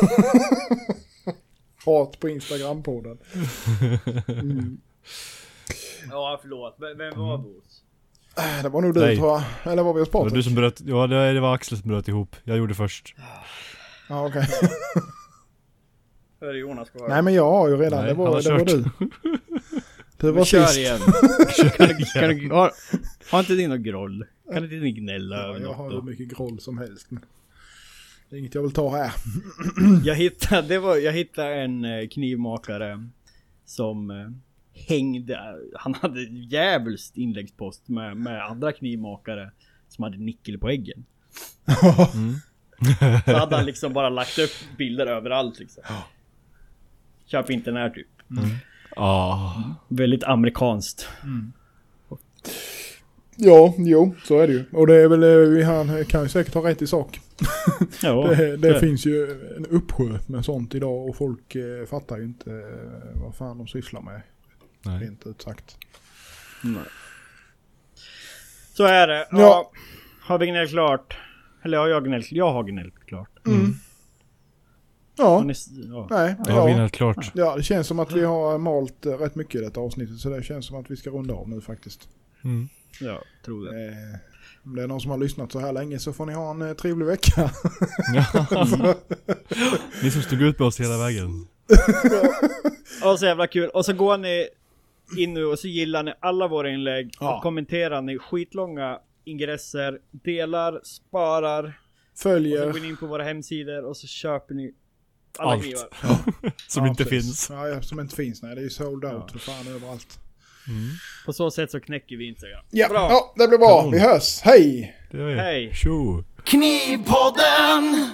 Hat på Instagram-podden. Ja, förlåt. Vem, vem var Bos? Äh, Det var nog du Nej. tror jag. Eller var vi hos Det var Patrik? du som bröt, ja det var Axel som bröt ihop. Jag gjorde först. Ja okej. Hör du Jonas kvar? Nej men jag har ju redan, Nej, det var, det var du. Du var kör sist. igen. kan du, kan du, har, har inte din något groll? Kan inte ni gnälla Ja, över jag har hur mycket groll som helst. Men det är inget jag vill ta här. Jag hittade, det var, jag hittade en eh, knivmakare som eh, hängde, han hade djävulskt inläggspost med, med andra knivmakare som hade nickel på äggen. Mm. Så hade han liksom bara lagt upp bilder överallt liksom. Köp inte den här typ. Ah. Väldigt amerikanskt. Ja, jo, så är det ju. Och det är väl, eh, han kan ju säkert ha rätt i sak. Ja, Det, det det- finns ju en uppsjö med sånt idag och folk eh, fattar ju inte eh, vad fan de sysslar med. Nej. Rent ut sagt. Nej. Så är det. Ja. Ja. Har vi gnällt klart? Eller har jag gnällt? Jag har gnällt klart. Ja, Har ni s- ja. nej, Då har vi ja. helt klart. Ja, det känns som att vi har malt eh, rätt mycket i detta avsnittet så det känns som att vi ska runda av nu faktiskt. Mm. ja, tror det. Eh, om det är någon som har lyssnat så här länge så får ni ha en eh, trevlig vecka. Ni som stod ut med oss hela vägen. Och så jävla kul. Och så går ni in nu och så gillar ni alla våra inlägg. Ja. Och kommenterar ni skitlånga ingresser. Delar, sparar. Och så Följer. går ni in på våra hemsidor och så köper ni alla Allt. knivar. Som Ja, inte precis. finns. Ja, ja, som inte finns. Nej, det är ju sold out Ja. för fan överallt. På så sätt så knäcker vi Instagram. Ja, Bra. ja det blir bra. Kanon. Vi hörs. Hej! Det gör vi. Hej. Tjo! Knivpodden!